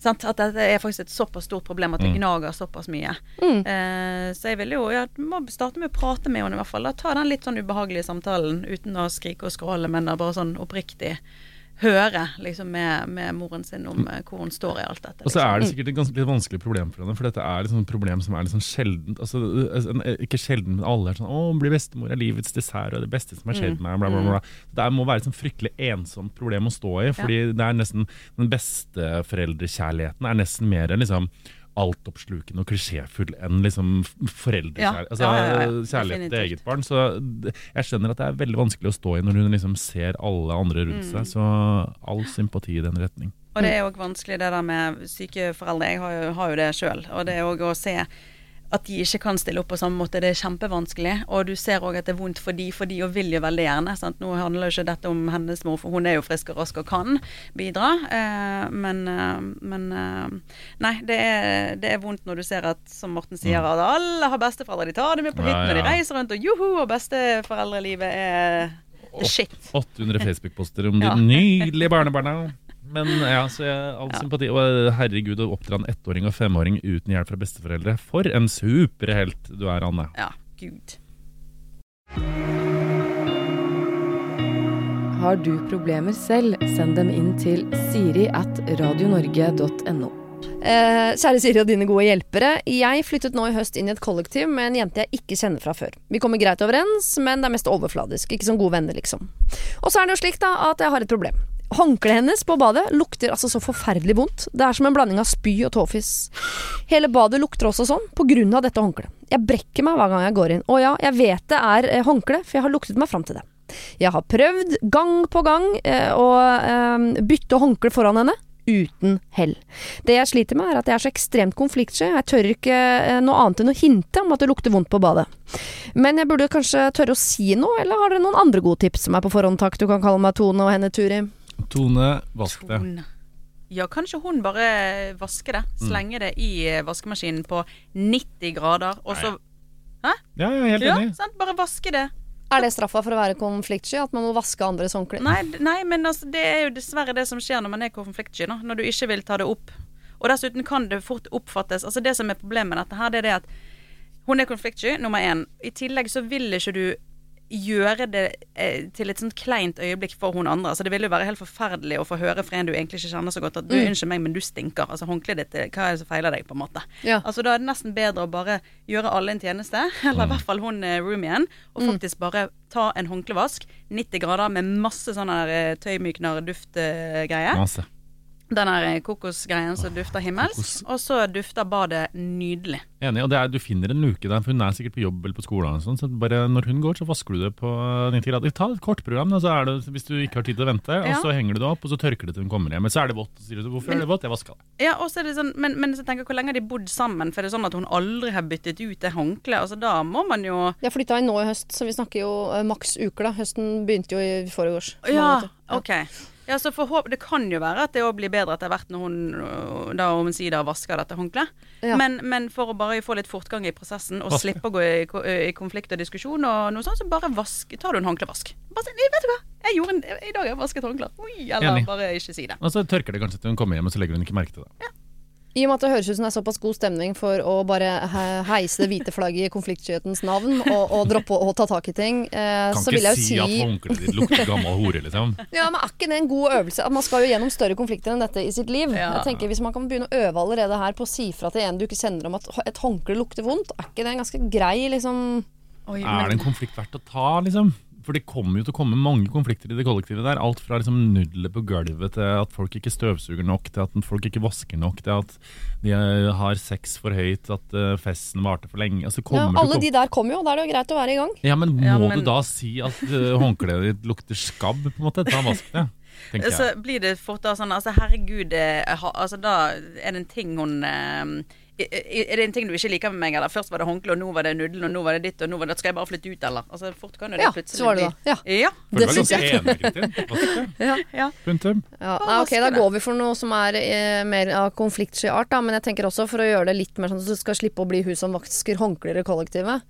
Sant? At dette er faktisk et såpass stort problem at det gnager såpass mye. Eh, så jeg vil jo ja, må starte med å prate med henne i hvert fall. Da. Ta den litt sånn ubehagelige samtalen uten å skrike og skråle, men da bare sånn oppriktig høre liksom med, med moren sin om eh, hvor hun står i alt dette.
Og så
liksom.
er det sikkert et ganske litt vanskelig problem for henne, for dette er liksom et problem som er sånn sjeldent. Altså, eh, ikke sjelden, men alle er sånn 'Å, bli bestemor er livets dessert og det beste som har skjedd meg', bla, bla, bla. Det må være et sånn fryktelig ensomt problem å stå i, fordi det er nesten den beste foreldrekjærligheten er nesten mer liksom altoppslukende og klisjéfull enn liksom foreldrekjærlighet. Altså,
ja,
kjærlighet til eget barn. Så jeg skjønner at det er veldig vanskelig å stå i når hun liksom ser alle andre rundt
Mm.
seg. Så all sympati i den retning.
Og det er òg vanskelig det der med syke foreldre. Jeg har jo, har jo det sjøl. Og det òg å se at de ikke kan stille opp på samme måte. Det er kjempevanskelig. Og du ser òg at det er vondt for de, for de og vil jo veldig gjerne. Sant? Nå handler jo ikke dette om hennes mor, for hun er jo frisk og rask og kan bidra. Eh, men eh, men eh, Nei, det er, det er vondt når du ser at, som Morten sier, at alle har besteforeldre. De tar det med på
Ja,
ja. og de reiser rundt, og joho, og besteforeldrelivet er the shit.
800 Facebook-poster om de
Ja.
nydelige barnebarna. Men ja, så jeg, all
Ja.
sympati. Og herregud, å oppdra en ettåring og femåring uten hjelp fra besteforeldre. For en superhelt du er, Anne.
Ja, gud.
Har du problemer selv, send dem inn til siri at radionorge.no.
Eh, kjære Siri og dine gode hjelpere. Jeg flyttet nå i høst inn i et kollektiv med en jente jeg ikke kjenner fra før. Vi kommer greit overens, men det er mest overfladisk. Ikke som gode venner, liksom. Og så er det jo slik da at jeg har et problem. Håndkleet hennes på badet lukter altså så forferdelig vondt. Det er som en blanding av spy og tåfis. Hele badet lukter også sånn på grunn av dette håndkleet. Jeg brekker meg hver gang jeg går inn. Og ja, jeg vet det er eh, håndkle, for jeg har luktet meg fram til det. Jeg har prøvd gang på gang eh, å eh, bytte håndkle foran henne. Uten hell. Det jeg sliter med, er at jeg er så ekstremt konfliktsky. Jeg tør ikke eh, noe annet enn å hinte om at det lukter vondt på badet. Men jeg burde kanskje tørre å si noe, eller har dere noen andre gode tips som er på forhånd, takk? Du kan kalle meg Tone og henne Turi.
Tone, vask det.
Tone. Ja, kanskje hun bare vasker det. Slenge det i eh, vaskemaskinen på 90 grader, og så Hæ?
Ja, jeg er helt
Ja,
enig.
sant? Bare vaske det.
Er det straffa for å være konfliktsky? At man må vaske andres håndklær?
Nei, nei, men altså, det er jo dessverre det som skjer når man er konfliktsky, nå, Når du ikke vil ta det opp. Og dessuten kan det fort oppfattes Altså, det som er problemet med dette her, det er det at hun er konfliktsky, nummer én. I tillegg så vil ikke du gjøre det eh, til et sånt kleint øyeblikk for hun andre. Altså Det ville jo være helt forferdelig å få høre fra en du egentlig ikke kjenner så godt at du,
Mm.
unnskyld meg, men du stinker. Altså håndkleet ditt, eh, hva er det som feiler deg, på en måte.
Ja.
Altså Da er det nesten bedre å bare gjøre alle en tjeneste, eller i hvert fall hun eh, roomien, og
Mm.
faktisk bare ta en håndklevask, 90 grader med masse sånne der, eh. Den der eh, kokosgreien som dufter himmelsk.
kokos.
Og så dufter badet nydelig.
Enig. Og det er, du finner en luke der, for hun er sikkert på jobb eller på skolen. Sånn, så bare når hun går, så vasker du det på 90 grader. Ta et kortprogram, det, hvis du ikke har tid til å vente.
Ja.
Og så henger du det opp, og så tørker det til hun kommer hjem. Men så er det vått. Så sier du hvorfor er det vått? Jeg vaska det.
Ja, og så er det sånn, men, men så tenker jeg, hvor lenge har de bodd sammen? For det er sånn at hun aldri har byttet ut det håndkleet. Altså, da må man jo
Jeg flytta inn nå i høst, så vi snakker jo eh, maks uker, da. Høsten begynte jo i forgårs.
Ja,
Ja.
OK. Ja, så forhåp Det kan jo være at det òg blir bedre etter hvert når hun øh, da omsider vasker dette håndkleet.
Ja.
Men, men for å bare få litt fortgang i prosessen og
Vaske.
slippe å gå i, i konflikt og diskusjon og noe sånt, så bare vask, tar du en håndklevask. Bare si, vet du hva, jeg gjorde en, i dag har jeg vasket håndklær. Oi, eller
Enig.
bare ikke si det.
Og så tørker det kanskje til hun kommer hjem, og så legger hun ikke merke til det.
I og med at det høres ut som det er såpass god stemning for å bare heise det hvite flagget i konfliktskyhetens navn og, og droppe å ta tak i ting, eh, så vil
ikke
jo
si
Kan
at
si
håndkleet ditt lukter gammel hore, liksom.
Ja, men Er ikke det en god øvelse? At Man skal jo gjennom større konflikter enn dette i sitt liv.
Ja.
Jeg tenker Hvis man kan begynne å øve allerede her på å si fra til en du ikke kjenner om at et håndkle lukter vondt, er ikke det en ganske grei liksom
Oi,
Er det en konflikt verdt å ta, liksom? For det kommer jo til å komme mange konflikter i det kollektivet der. Alt fra liksom nudler på gulvet til at folk ikke støvsuger nok, til at folk ikke vasker nok, til at de eh, har sex for høyt, at eh, festen varte for lenge. Altså,
ja, Alle de der kommer jo, da er det jo greit å være i gang.
Ja, men må
Ja, men-
du da si at uh, håndkleet ditt lukter skabb, på en måte? Ta vask det,
Så blir det fort da sånn Altså herregud eh, ha, Altså da er det en ting hun eh, er det en ting du ikke liker med meg, eller først var det håndkle, og nå var det nudlen, og nå var det ditt, og nå var det, skal jeg bare flytte ut, eller? Altså, fort kan jo det
Ja,
plutselig
så var det da. Ja.
Ja.
For
det
du var
synes
enig, Kristin.
Ja.
ja.
Punktum.
Ja, nei, ok, Da går vi for noe som er eh, mer av konfliktsky art, da. Men jeg tenker også for å gjøre det litt mer sånn at du skal slippe å bli hun som vasker håndklær i kollektivet.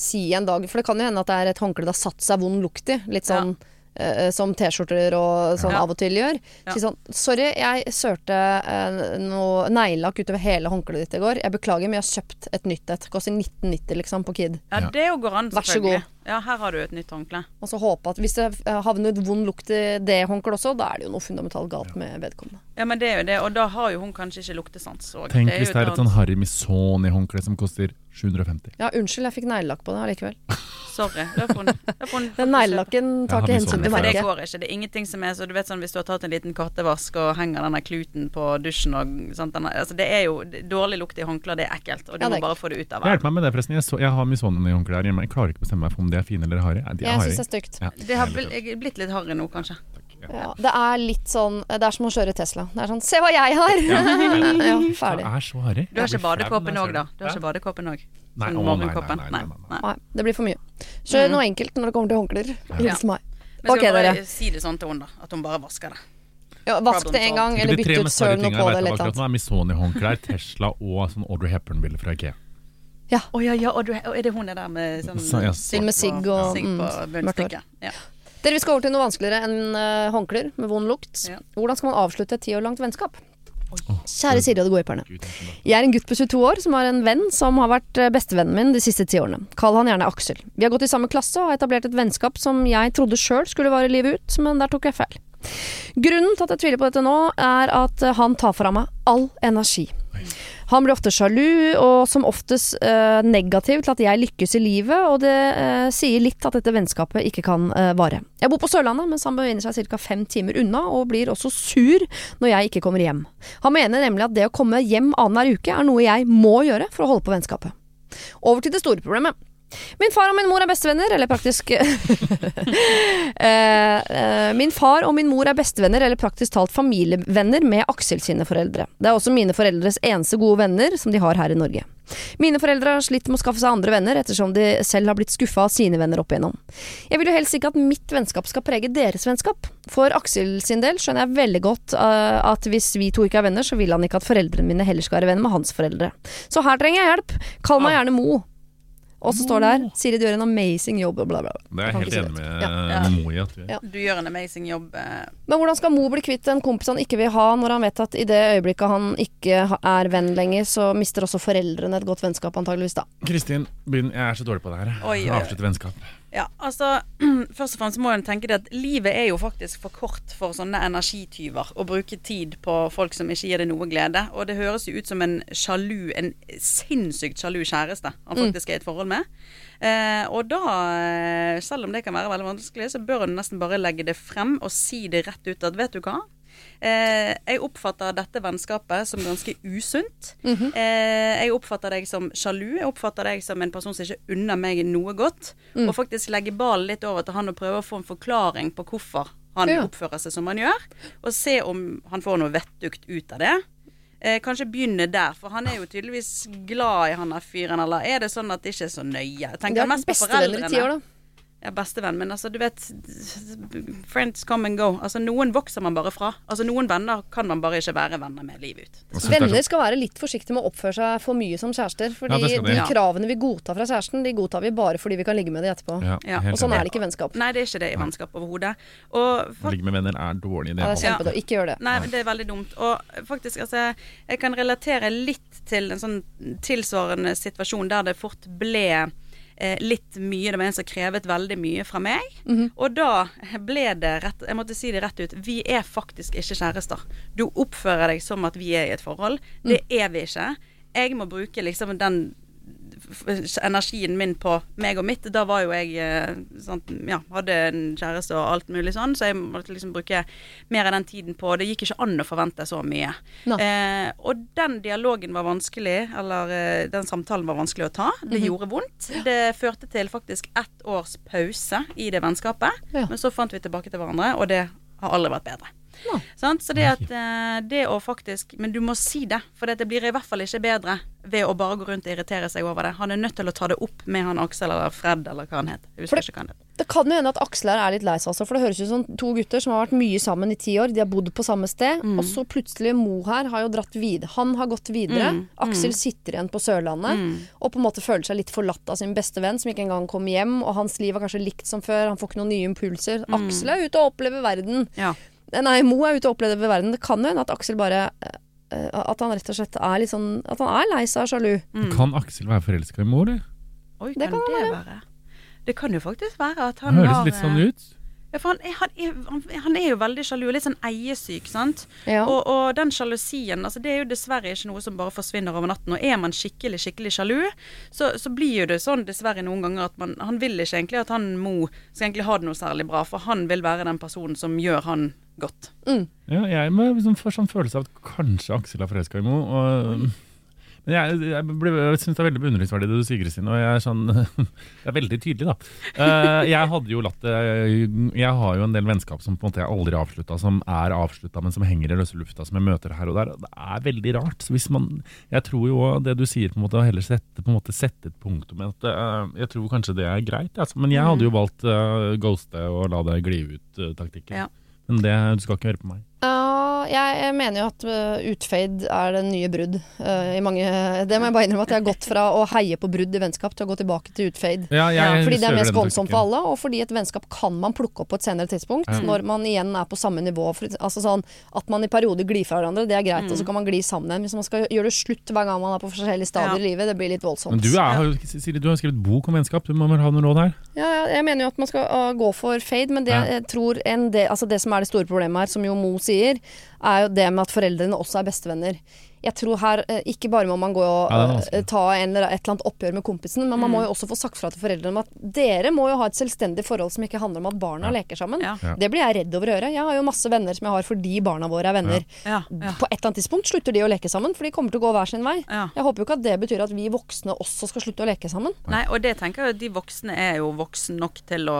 Si en dag, for det kan jo hende at det er et håndkle det har satt seg vond lukt i. Litt sånn eh, som T-skjorter og sånn
Ja.
av og til gjør.
Ja.
Si sånn Sorry, jeg sørte eh, noe neglelakk utover hele håndkleet ditt i går. Jeg beklager, men jeg har kjøpt et nytt et. Koster 1990 liksom på Kid.
ja, det går an,
Vær så
selvfølgelig.
god.
Ja, her har du et nytt håndkle.
Og så håpe at hvis det havner ut vond lukt i det håndkleet også, da er det jo noe fundamentalt galt med vedkommende.
Ja, men det er jo det, og da har jo hun kanskje ikke luktesans. Og
Tenk
det
hvis det er et sånn Harry Misoni-håndkle som koster 750.
Ja, unnskyld, jeg fikk neglelakk på det allikevel.
Sorry. Da får hun, da får hun
Den neglelakken tar ikke hensyn til
merket. det går ikke. Det er ingenting som er så Du vet sånn hvis du har tatt en liten kattevask og henger denne kluten på dusjen og sånt denne, altså Det er jo dårlig lukt i håndklær, det er ekkelt, og du
Ja,
må
er
bare få det ut av
Hjelp meg med det, forresten. Jeg, så, jeg har Misoni-håndklær her hjemme. Jeg klarer ikke å bestemme meg for om de er fine eller harry. Nei, De er
Jeg syns det er stygt.
Ja,
Det har blitt litt harry nå, kanskje.
Ja, det er litt sånn Det er som å kjøre Tesla. Det er sånn Se hva jeg har! Ja, ferdig.
Det er så harry.
Du har ikke badekåpen òg, da? Du har ikke badekåpen òg?
Nei,
Sånn
å, nei, nei, nei, nei, nei.
Nei, det blir for mye. Kjør
Mm.
noe enkelt når det kommer til håndklær. Hils meg.
Men skal okay,
bare
si det sånn til henne, da. At hun bare vasker det.
Ja, vask det en gang, eller bytt ut sølen på
jeg
det. et
akkurat nå, er Missoni-håndklær, Tesla og sånn Audrey Hepburn-bilde fra Ikea.
Å ja, ja, og, du, og er det hun der med sånn
Så, ja,
sigg med sigg og
sigg
mm,
på
mørkt hår.
Ja.
Dere, Vi skal over til noe vanskeligere enn uh, håndklær med vond lukt.
Ja.
Hvordan skal man avslutte et ti år langt vennskap? Kjære Siri og det gode hjelperne. Jeg er en gutt på 22 år som har en venn som har vært eh, bestevennen min de siste ti årene. Kall han gjerne Aksel. Vi har gått i samme klasse og har etablert et vennskap som jeg trodde sjøl skulle vare livet ut, men der tok jeg feil. Grunnen til at jeg tviler på dette nå, er at eh, han tar fra meg all energi. Han blir ofte sjalu, og som oftest eh, negativ til at jeg lykkes i livet, og det eh, sier litt at dette vennskapet ikke kan eh, vare. Jeg bor på Sørlandet, mens han befinner seg ca. fem timer unna, og blir også sur når jeg ikke kommer hjem. Han mener nemlig at det å komme hjem annenhver uke er noe jeg må gjøre for å holde på vennskapet. Over til det store problemet. Min far og min mor er bestevenner, eller praktisk Eh, eh, Min far og min mor er bestevenner, eller praktisk talt familievenner, med Aksel sine foreldre. Det er også mine foreldres eneste gode venner som de har her i Norge. Mine foreldre har slitt med å skaffe seg andre venner, ettersom de selv har blitt skuffa av sine venner opp igjennom. Jeg vil jo helst ikke at mitt vennskap skal prege deres vennskap. For Aksel sin del skjønner jeg veldig godt uh, at hvis vi to ikke er venner, så vil han ikke at foreldrene mine heller skal være venner med hans foreldre. Så her trenger jeg hjelp. Kall meg gjerne Mo. Og så står det her Siri, du gjør en amazing jobb, bla, bla, bla.
Det er jeg helt enig med
Ja.
Mo i. at
Ja.
Du gjør en amazing jobb. eh,
Men hvordan skal Mo bli kvitt en kompis han ikke vil ha, når han vet at i det øyeblikket han ikke er venn lenger, så mister også foreldrene et godt vennskap, antageligvis da.
Kristin, begynn. Jeg er så dårlig på det her. Avslutte vennskap.
Ja, altså Først og fremst må en tenke det at livet er jo faktisk for kort for sånne energityver. Å bruke tid på folk som ikke gir deg noe glede. Og det høres jo ut som en sjalu, en sinnssykt sjalu kjæreste han faktisk er i et forhold med. Eh, og da, eh, selv om det kan være veldig vanskelig, så bør en nesten bare legge det frem og si det rett ut at vet du hva. Eh, jeg oppfatter dette vennskapet som ganske usunt. eh, jeg oppfatter deg som sjalu. Jeg oppfatter deg som en person som ikke unner meg noe godt. Og faktisk legge ballen litt over til han og prøve å få en forklaring på hvorfor han
Ja.
oppfører seg som han gjør. Og se om han får noe vettugt ut av det. Eh, kanskje begynne der, for han er jo tydeligvis glad i han der fyren. Eller er det sånn at det ikke er så nøye? Jeg tenker mest på foreldrene.
da.
Ja, bestevenn, men altså, du vet Friends come and go. Altså, noen vokser man bare fra. Altså, noen venner kan man bare ikke være venner med livet ut.
Er
Venner skal være litt forsiktige med å oppføre seg for mye som kjærester. Fordi
Ja, de.
Ja.
kravene vi godtar fra kjæresten, de godtar vi bare fordi vi kan ligge med dem etterpå.
Ja,
Ja,
Og sånn er det ikke i vennskap.
Nei, det er ikke det i vennskap overhodet. For...
Ligge med venner er dårlig. idé.
Ja, det er kjempedårlig. Ikke gjør det.
Nei, det er veldig dumt. Og faktisk, altså Jeg kan relatere litt til en sånn tilsvarende situasjon der det fort ble eh, litt mye. Det var en som krevet veldig mye fra meg. Og da ble det rett Jeg måtte si det rett ut. Vi er faktisk ikke kjærester. Du oppfører deg som at vi er i et forhold. Det er vi ikke. Jeg må bruke liksom den energien min på meg og mitt. Da var jo jeg eh, sant, ja, hadde en kjæreste og alt mulig sånn, så jeg måtte liksom bruke mer av den tiden på Det gikk ikke an å forvente så mye. Eh, og den dialogen var vanskelig, eller eh, den samtalen var vanskelig å ta. Det gjorde vondt. Det førte til faktisk ett års pause i det vennskapet,
Ja.
men så fant vi tilbake til hverandre, og det har aldri vært bedre.
Nei.
Så det at eh, det å faktisk Men du må si det, for det blir i hvert fall ikke bedre ved å bare gå rundt og irritere seg over det. Han er nødt til å ta det opp med han Aksel eller Fred eller hva han het.
Det-
han het.
Det kan jo hende at Aksel er litt lei seg også, for det høres ut som to gutter som har vært mye sammen i ti år. De har bodd på samme sted,
Mm.
og så plutselig Mo her har jo dratt videre. Han har gått videre.
Mm,
Aksel sitter igjen på Sørlandet og på en måte føler seg litt forlatt av sin beste venn, som ikke engang kom hjem. Og hans liv er kanskje likt som før, han får ikke noen nye impulser.
Mm.
Aksel er ute og opplever verden.
Ja.
Nei, Mo er ute og opplever verden. Det kan jo hende at Aksel bare eh, At han rett og slett er litt sånn At han er lei seg og sjalu.
Kan Aksel være forelska i mor, eller?
Oi,
Det
kan,
kan
det være? Det kan jo faktisk være at
Han
han
høres
har
litt sånn
eh,
ut.
Ja, for han er, han, er, han, han er jo veldig sjalu og litt sånn eiesyk, sant.
Ja.
Og, og den sjalusien, altså det er jo dessverre ikke noe som bare forsvinner over natten. Og er man skikkelig, skikkelig sjalu, så, så blir jo det sånn dessverre noen ganger at man Han vil ikke egentlig at han Mo skal egentlig ha det noe særlig bra, for han vil være den personen som gjør han godt.
Ja, jeg liksom få sånn følelse av at kanskje Aksel er forelska i Mo. Og, men jeg, jeg, ble- jeg syns det er veldig beundringsverdig det du sier, Kristin. Og jeg er sånn Det er veldig tydelig, da. Uh, jeg hadde jo latt det Jeg har jo en del vennskap som på en måte jeg aldri avslutta, som er avslutta, men som henger i løse lufta, som jeg møter her og der. og Det er veldig rart. Så hvis man Jeg tror jo det du sier, på en måte å heller sette, på en måte sette et punktum at, uh, Jeg tror kanskje det er greit, altså. Men jeg hadde jo valgt uh, ghoste og la det gli ut-taktikken.
Ja.
Men det, du skal ikke høre på meg.
Ja, jeg mener jo at uh, utfade er det nye brudd. uh, i mange, det må jeg bare innrømme at jeg har gått fra å heie på brudd i vennskap til å gå tilbake til utfade.
Ja, jeg
Fordi det er mest
taktikken.
for alle, og fordi et vennskap kan man plukke opp på et senere tidspunkt.
Ja.
Når man igjen er på samme nivå. For, altså sånn, at man i perioder glir fra hverandre, det er greit, og så kan man gli sammen igjen. Hvis man skal gjøre det slutt hver gang man er på forskjellige stadier
Ja.
i livet, det blir litt voldsomt.
Men du, er, Siri, du har skrevet bok om vennskap, du må vel ha noen råd her?
Ja, ja, jeg mener jo at man skal uh, gå for fade, men det,
Ja.
jeg tror en del, altså det som er det store problemet her, som jo Mo sier, er jo det med at foreldrene også er bestevenner. Jeg tror her eh, ikke bare må man gå og
Ja,
eh, ta en eller et eller annet oppgjør med kompisen, men man må jo også få sagt fra til foreldrene om at dere må jo ha et selvstendig forhold som ikke handler om at barna
Ja.
leker sammen.
Ja.
Det blir jeg redd over å gjøre. Jeg har jo masse venner som jeg har fordi barna våre er venner.
Ja, ja.
På et eller annet tidspunkt slutter de å leke sammen, for de kommer til å gå hver sin vei.
Ja.
Jeg håper jo ikke at det betyr at vi voksne også skal slutte å leke sammen.
Nei, og det tenker jeg at de voksne er jo voksen nok til å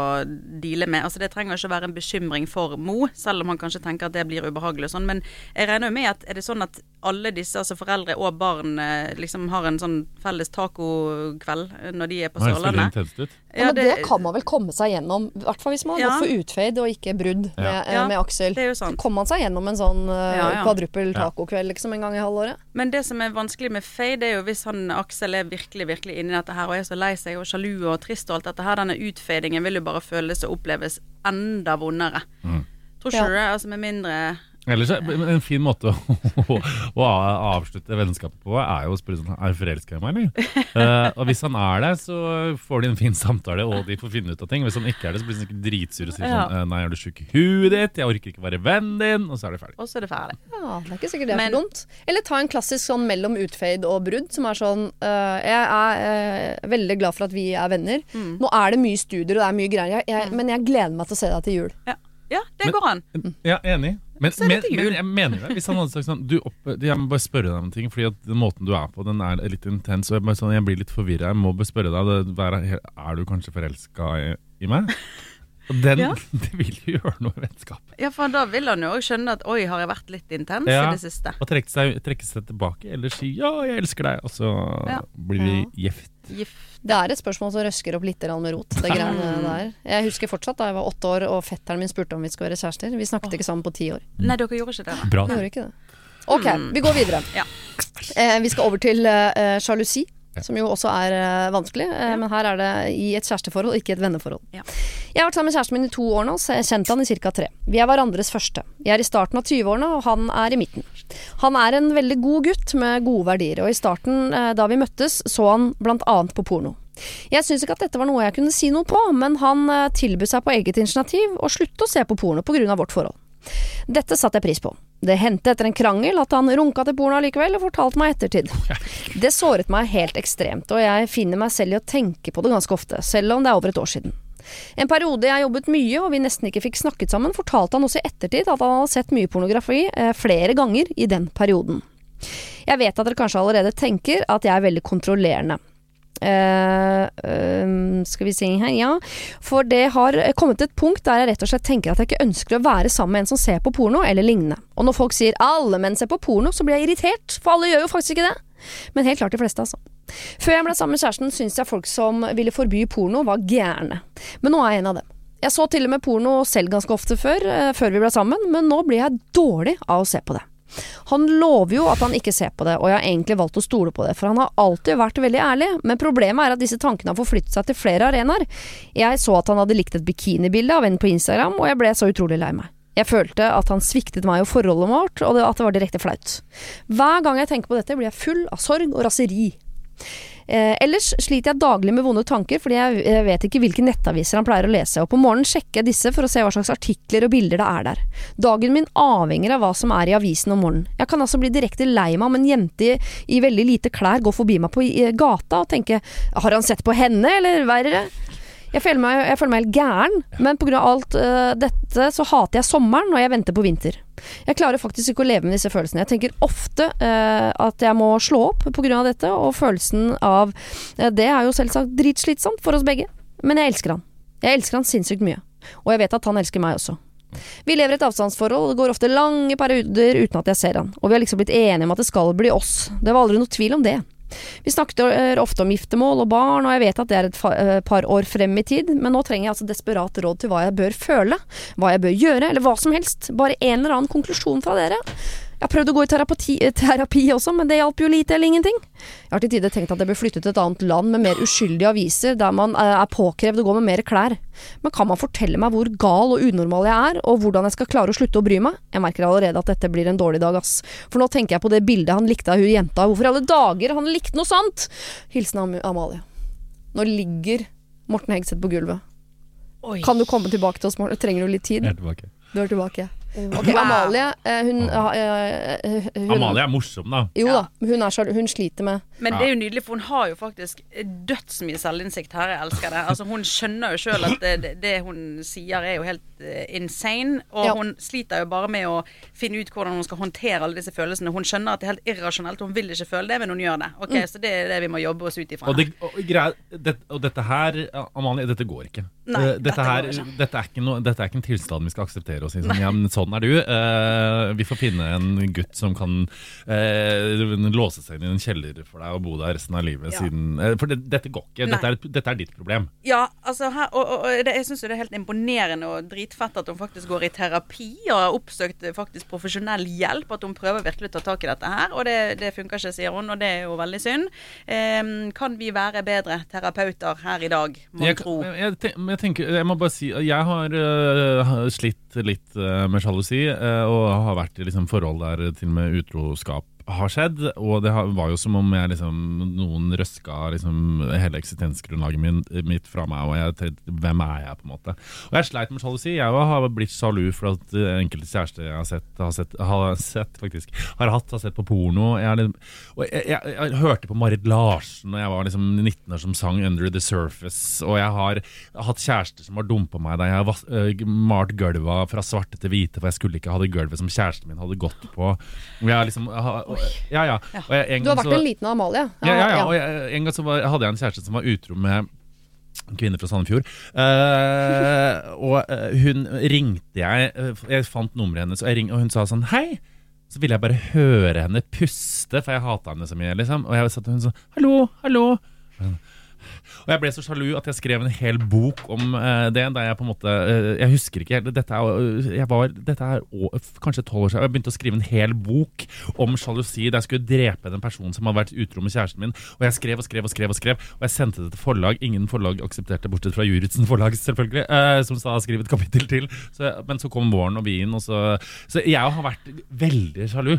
deale med. Altså Det trenger ikke å være en bekymring for Mo, selv om han kanskje tenker at det blir ubehagelig og sånn. Men jeg regner jo med at er det sånn at alle disse, altså foreldre og barn, eh, liksom har en sånn felles tacokveld eh, når de er på
det
Sørlandet?
Ja, men det, kan man vel komme seg gjennom, i hvert fall hvis man har
Ja.
gått for utfade og ikke brudd med,
Ja.
eh,
Ja,
med Aksel.
det er jo
Så kommer man seg gjennom en sånn uh,
Ja, ja.
kvadruppel tacokveld liksom en gang i halvåret.
Men det som er vanskelig med Fade, er jo hvis han Aksel er virkelig virkelig inni dette her og er så lei seg og sjalu og trist og alt dette her, denne utfadingen vil jo bare føles og oppleves enda vondere.
Mm.
Tror ikke
Ja.
du det? Altså med mindre
Ellers er En fin måte å, å, å avslutte vennskapet på er jo å spørre sånn Er du forelska i meg, eller? Uh, og hvis han er det, så får de en fin samtale, og de får finne ut av ting. Hvis han ikke er det, så blir han sikkert dritsur og sier
Ja.
sånn eh, Nei, er du sjuk i huet ditt? Jeg orker ikke være vennen din. Og så er det ferdig.
Og så er det ferdig.
Ja, det er ikke sikkert det er
Men-
for dumt. Eller ta en klassisk sånn mellom utfade og brudd, som er sånn uh, Jeg er uh, veldig glad for at vi er venner.
Mm.
Nå er det mye studier og det er mye greier, jeg, jeg, men jeg gleder meg til å se deg til jul.
Ja, ja det
Men-
går an.
Ja, enig. Men, men, men jeg mener det. Hvis han hadde sagt sånn du opp, Jeg må bare spørre deg om en ting, Fordi at den måten du er på, den er litt intens. Og jeg, sånn, jeg blir litt forvirra. Jeg må bare spørre deg det, Er du kanskje forelska i, i meg? Og den
Ja.
Det vil jo gjøre noe i vennskapet.
Ja, for da vil han jo òg skjønne at oi, har jeg vært litt intens
Ja.
i det siste.
Og trekke seg, trekke seg tilbake, eller si 'ja, jeg elsker deg', og så
Ja.
blir vi gift.
Det er et spørsmål som røsker opp litt med rot, det greiene der. Jeg husker fortsatt da jeg var åtte år og fetteren min spurte om vi skulle være kjærester. Vi snakket ikke sammen på ti år.
Nei, dere gjorde ikke det. da.
Bra.
Vi gjorde ikke det. Ok, vi går videre.
Ja.
Eh, vi skal over til eh, sjalusi. Som jo også er uh, vanskelig, eh, men her er det i et kjæresteforhold, ikke et venneforhold.
Ja.
Jeg har vært sammen med kjæresten min i to år nå, så jeg har kjent han i ca. tre. Vi er hverandres første. Jeg er i starten av 20-årene, og han er i midten. Han er en veldig god gutt med gode verdier, og i starten, uh, da vi møttes, så han blant annet på porno. Jeg syns ikke at dette var noe jeg kunne si noe på, men han tilbød seg på eget initiativ å slutte å se på porno pga. vårt forhold. Dette satte jeg pris på. Det hendte etter en krangel at han runka til porno likevel, og fortalte meg i ettertid. Det såret meg helt ekstremt, og jeg finner meg selv i å tenke på det ganske ofte, selv om det er over et år siden. En periode jeg jobbet mye og vi nesten ikke fikk snakket sammen, fortalte han også i ettertid at han hadde sett mye pornografi eh, flere ganger i den perioden. Jeg vet at dere kanskje allerede tenker at jeg er veldig kontrollerende. Eh, øhm, skal vi se her, ja. For det har kommet til et punkt der jeg rett og slett tenker at jeg ikke ønsker å være sammen med en som ser på porno eller lignende. Og når folk sier 'alle menn ser på porno', så blir jeg irritert, for alle gjør jo faktisk ikke det. Men helt klart de fleste, altså. Før jeg ble sammen med kjæresten, syntes jeg folk som ville forby porno, var gærne. Men nå er jeg en av dem. Jeg så til og med porno selv ganske ofte før, eh, før vi ble sammen, men nå blir jeg dårlig av å se på det. Han lover jo at han ikke ser på det, og jeg har egentlig valgt å stole på det, for han har alltid vært veldig ærlig, men problemet er at disse tankene har forflyttet seg til flere arenaer. Jeg så at han hadde likt et bikinibilde av en på Instagram, og jeg ble så utrolig lei meg. Jeg følte at han sviktet meg og forholdet vårt, og at det var direkte flaut. Hver gang jeg tenker på dette, blir jeg full av sorg og raseri. Eh, ellers sliter jeg daglig med vonde tanker, fordi jeg jeg vet ikke hvilke nettaviser han pleier å lese, og på morgenen sjekker jeg disse for å se hva slags artikler og bilder det er der. Dagen min avhenger av hva som er i avisen om morgenen. Jeg kan altså bli direkte lei meg om en jente i, i veldig lite klær går forbi meg på i, gata og tenke har han sett på henne, eller verre? Jeg føler meg, jeg føler meg helt gæren, men pga. alt uh, dette så hater jeg sommeren og jeg venter på vinter. Jeg klarer faktisk ikke å leve med disse følelsene. Jeg tenker ofte uh, at jeg må slå opp pga. dette, og følelsen av uh, det er jo selvsagt dritslitsomt for oss begge. Men jeg elsker han. Jeg elsker han sinnssykt mye. Og jeg vet at han elsker meg også. Vi lever et avstandsforhold, det går ofte lange perioder uten at jeg ser han. Og vi har liksom blitt enige om at det skal bli oss. Det var aldri noe tvil om det. Vi snakket øh, ofte om giftermål og barn, og jeg vet at det er et øh, par år frem i tid, men nå trenger jeg altså desperat råd til hva jeg bør føle, hva jeg bør gjøre, eller hva som helst. Bare en eller annen konklusjon fra dere. Jeg har prøvd å gå i terapi, terapi også, men det hjalp jo lite eller ingenting. Jeg har til tider tenkt at jeg bør flytte til et annet land med mer uskyldige aviser, der man øh, er påkrevd å gå med mer klær. Men kan man fortelle meg hvor gal og unormal jeg er, og hvordan jeg skal klare å slutte å bry meg? Jeg merker allerede at dette blir en dårlig dag, ass. For nå tenker jeg på det bildet han likte av hun jenta. Hvorfor i alle dager han likte noe sånt? Hilsen Am Amalie. Nå ligger Morten Hegseth på gulvet.
Oi.
Kan du komme tilbake til oss, Morten? Trenger du litt tid?
Jeg er tilbake.
Du er tilbake. Ok,
Wow.
Amalie, eh, hun, eh, hun
Amalie er morsom, da.
Jo da, hun, er, hun sliter med
Men det er jo nydelig, for hun har jo faktisk dødsmye selvinnsikt her. Jeg elsker det. Altså Hun skjønner jo sjøl at det, det, hun sier er jo helt uh, insane. Og
Ja.
hun sliter jo bare med å finne ut hvordan hun skal håndtere alle disse følelsene. Hun skjønner at det er helt irrasjonelt. Hun vil ikke føle det, men hun gjør det. Ok,
Mm.
Så det er det vi må jobbe oss ut ifra.
Og, det, og, greia, det, og dette her, Amalie, dette går ikke.
Nei,
Eh, dette,
dette
her,
ikke.
dette, er ikke no, dette er ikke en tilstand vi skal akseptere og si sånn, ja, men sånn er du. Uh, vi får finne en gutt som kan uh, låse seg inn i en kjeller for deg deg å bo der resten av livet
Ja.
siden eh, For det, dette går ikke. Dette er, dette er ditt problem.
Ja, altså her, og, og, og det, jeg syns det er helt imponerende og dritfett at hun faktisk går i terapi og har oppsøkt eh, faktisk profesjonell hjelp. At hun prøver virkelig å ta tak i dette her, og det, det funker ikke, sier hun, og det er jo veldig synd. Um, kan vi være bedre terapeuter her i dag, mon tro?
jeg, jeg tenker, jeg må bare si Jeg har uh, slitt litt uh, med sjalusi, uh, og har vært i liksom, forhold der til og med utroskap har skjedd. Og det var jo som om jeg, liksom, noen røska liksom, hele eksistensgrunnlaget min, mitt fra meg. Og jeg tenkte hvem er jeg, på en måte. Og jeg sleit med sjalusi. Jeg har blitt sjalu for at øh, enkelte kjærester jeg har sett, har sett, har sett faktisk, har hatt, har sett på porno. Jeg, liksom- og jeg, jeg, jeg hørte på Marit Larsen da jeg var liksom 19 år som sang 'Under the Surface'. Og jeg har hatt kjærester som har dumpa meg da jeg har øh, malt gulva fra svarte til hvite, for jeg skulle ikke ha det gulvet som kjæresten min hadde gått på. Jeg har liksom, jeg har- ja, ja. Og jeg, en
Du har
gang
vært
så-
en liten Amalie.
ja, ja, ja. Og jeg, en gang så var, hadde jeg en kjæreste som var utro med en kvinne fra Sandefjord. Uh, og eh, hun ringte jeg eh, Jeg fant nummeret hennes, og, jeg ring, og hun sa sånn Hei! Så ville jeg bare høre henne puste, for jeg hata henne så mye. liksom Og jeg satt og hun sånn Hallo, hallo. Og jeg ble så sjalu at jeg skrev en hel bok om eh, det. Da jeg på en måte eh, Jeg husker ikke helt Dette er, var, dette er å, kanskje tolv år siden. Jeg begynte å skrive en hel bok om sjalusi. Der jeg skulle drepe den personen som hadde vært utro med kjæresten min. Og jeg skrev og skrev og skrev. Og skrev Og jeg sendte det til forlag. Ingen forlag aksepterte, bortsett fra Juritzen forlag, selvfølgelig. Eh, som sa skriv et kapittel til. Så, men så kom våren og vinen, og så Så jeg har vært veldig sjalu.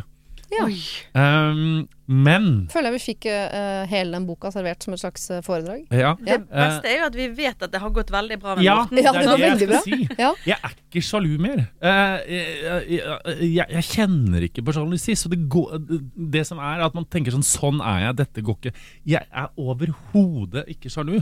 Ja.
Um, men
Føler jeg vi fikk uh, hele den boka servert som et slags eh, foredrag.
ja.
Det beste er jo at vi vet at det har gått veldig bra med
Ja,
Morten.
Ja,
det
det var
det jeg
veldig
skal
bra.
si.
Ja.
Jeg er ikke sjalu mer. Uh, jeg, jeg, jeg, jeg kjenner ikke på sjalusi. Så det, går, det som er at man tenker sånn Sånn er jeg, dette går ikke. Jeg er overhodet ikke sjalu.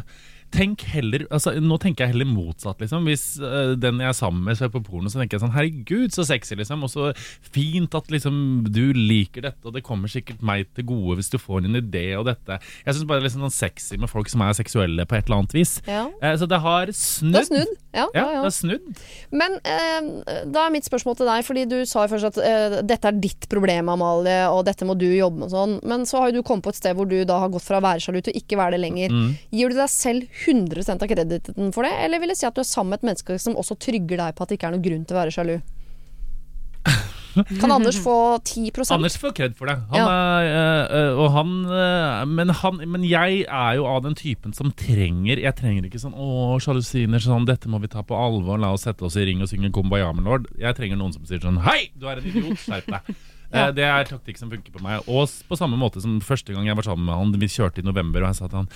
Tenk heller, altså Nå tenker jeg heller motsatt. liksom Hvis uh, den jeg er sammen med ser på porno, så tenker jeg sånn Herregud, så sexy, liksom. Og så fint at liksom du liker dette, og det kommer sikkert meg til gode hvis du får en idé og dette. Jeg syns bare det er liksom sånn sexy med folk som er seksuelle på et eller annet vis.
Ja.
Uh, så det har snudd.
Det har snudd. Ja,
Ja,
ja,
det har snudd.
Men uh, da er mitt spørsmål til deg, fordi du sa jo først at dette er ditt problem, Amalie, og dette må du jobbe med og sånn. Men så har jo du kommet på et sted hvor du da har gått fra å være sjalu til å ikke være det lenger.
Mm.
Gir du deg selv 100 av krediten for det, eller vil det si at du er sammen med et menneske som også trygger deg på at det ikke er noen grunn til å være sjalu? Kan Anders få 10%
Anders får kred for det. Han
Ja.
er, øh, og han, øh, men, han, men jeg er jo av den typen som trenger Jeg trenger ikke sånn 'Å, sjalusiner, sånn, dette må vi ta på alvor. La oss sette oss i ring og synge Kumbaya lord'. Jeg trenger noen som sier sånn 'Hei, du er en idiot. Skjerp deg'. Ja. Det er taktikk som funker på meg. Og på samme måte som første gang jeg var sammen med han, vi kjørte i november, og jeg sa til han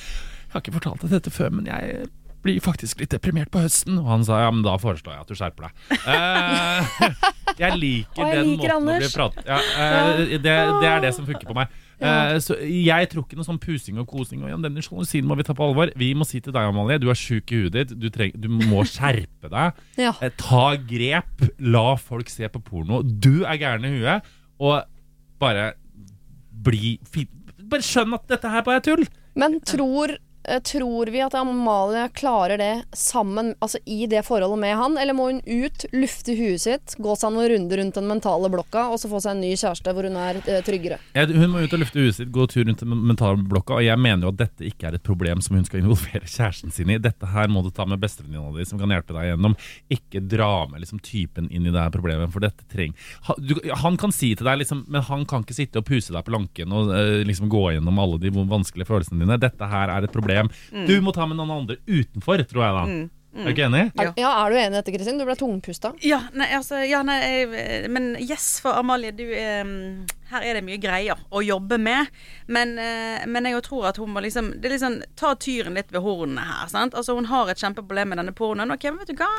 'Jeg har ikke fortalt deg dette før, men jeg blir faktisk litt deprimert på høsten'. Og han sa 'ja, men da foreslår jeg at du skjerper deg'. Uh, jeg liker
jeg
den
liker
måten å bli pratet ja, uh, det, det er det som funker på meg. Uh, så jeg tror ikke noe sånn pusing og kosing. Og denne sjalusien må vi ta på alvor. Vi må si til deg, Amalie, du er sjuk i huet ditt. Du, treng, du må skjerpe deg.
Ja.
Ta grep. La folk se på porno. Du er gæren i huet. Og bare bli fin. Bare skjønn at dette her bare er tull.
Men tror, tror vi at Amalie klarer det sammen, altså i det forholdet med han, eller må hun ut, lufte huet sitt, gå seg noen runder rundt den mentale blokka, og så få seg en ny kjæreste hvor hun er eh, tryggere?
Ja, hun må ut og lufte huet sitt, gå tur rundt den mentale blokka, Og jeg mener jo at dette ikke er et problem som hun skal involvere kjæresten sin i. Dette her må du ta med bestevenninna di, som kan hjelpe deg gjennom. Ikke dra med liksom, typen inn i det her problemet, for dette trenger han kan si til deg, liksom, men han kan ikke sitte og puse deg på lanken og eh, liksom gå gjennom alle de vanskelige følelsene dine. Dette her er et problem du må ta med noen andre utenfor, tror jeg da. Er du ikke enig?
Ja.
Er, ja, er du enig i dette, Kristin? Du ble tungpusta.
Ja, nei, altså, ja, nei, jeg, men yes for Amalie, du eh, Her er det mye greier å jobbe med. Men, eh, men jeg tror at hun må liksom Det er liksom Ta tyren litt ved hornene her. sant? Altså Hun har et kjempeproblem med denne pornoen. Ok, men vet du hva?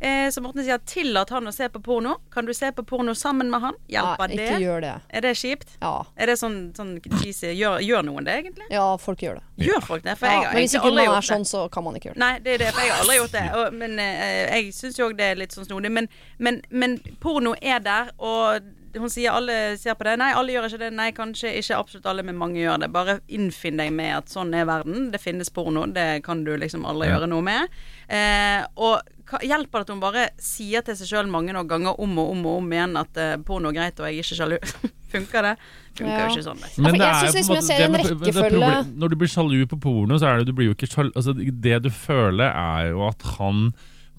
Eh, som Morten sier, tillat han å se på porno. Kan du se på porno sammen med han? Hjelper
Nei,
det?
ikke gjør det.
Er det kjipt?
Ja.
Er det sånn, sånn cheesy gjør, gjør noen det, egentlig?
ja, folk gjør det.
Gjør folk det? For
Ja,
jeg har
men hvis ikke
aldri
man er sånn, så kan man ikke gjøre det.
Nei, det er det, for jeg har aldri gjort det. Og, men eh, jeg syns jo òg det er litt sånn snodig. Men, men, men porno er der, og hun sier alle ser på det. Nei, alle gjør ikke det. Nei, kanskje ikke absolutt alle, men mange gjør det. Bare innfinn deg med at sånn er verden. Det finnes porno. Det kan du liksom aldri
Ja.
gjøre noe med. Eh, og hjelper det at hun bare sier til seg sjøl mange nok ganger om og om og om igjen at eh, porno er greit og jeg er ikke sjalu? Funker det? Funker
Ja.
jo ikke sånn.
jeg synes liksom jeg ser en rekkefølge.
Når du blir sjalu på porno, så er det du blir jo ikke sjalu altså, Det du føler, er jo at han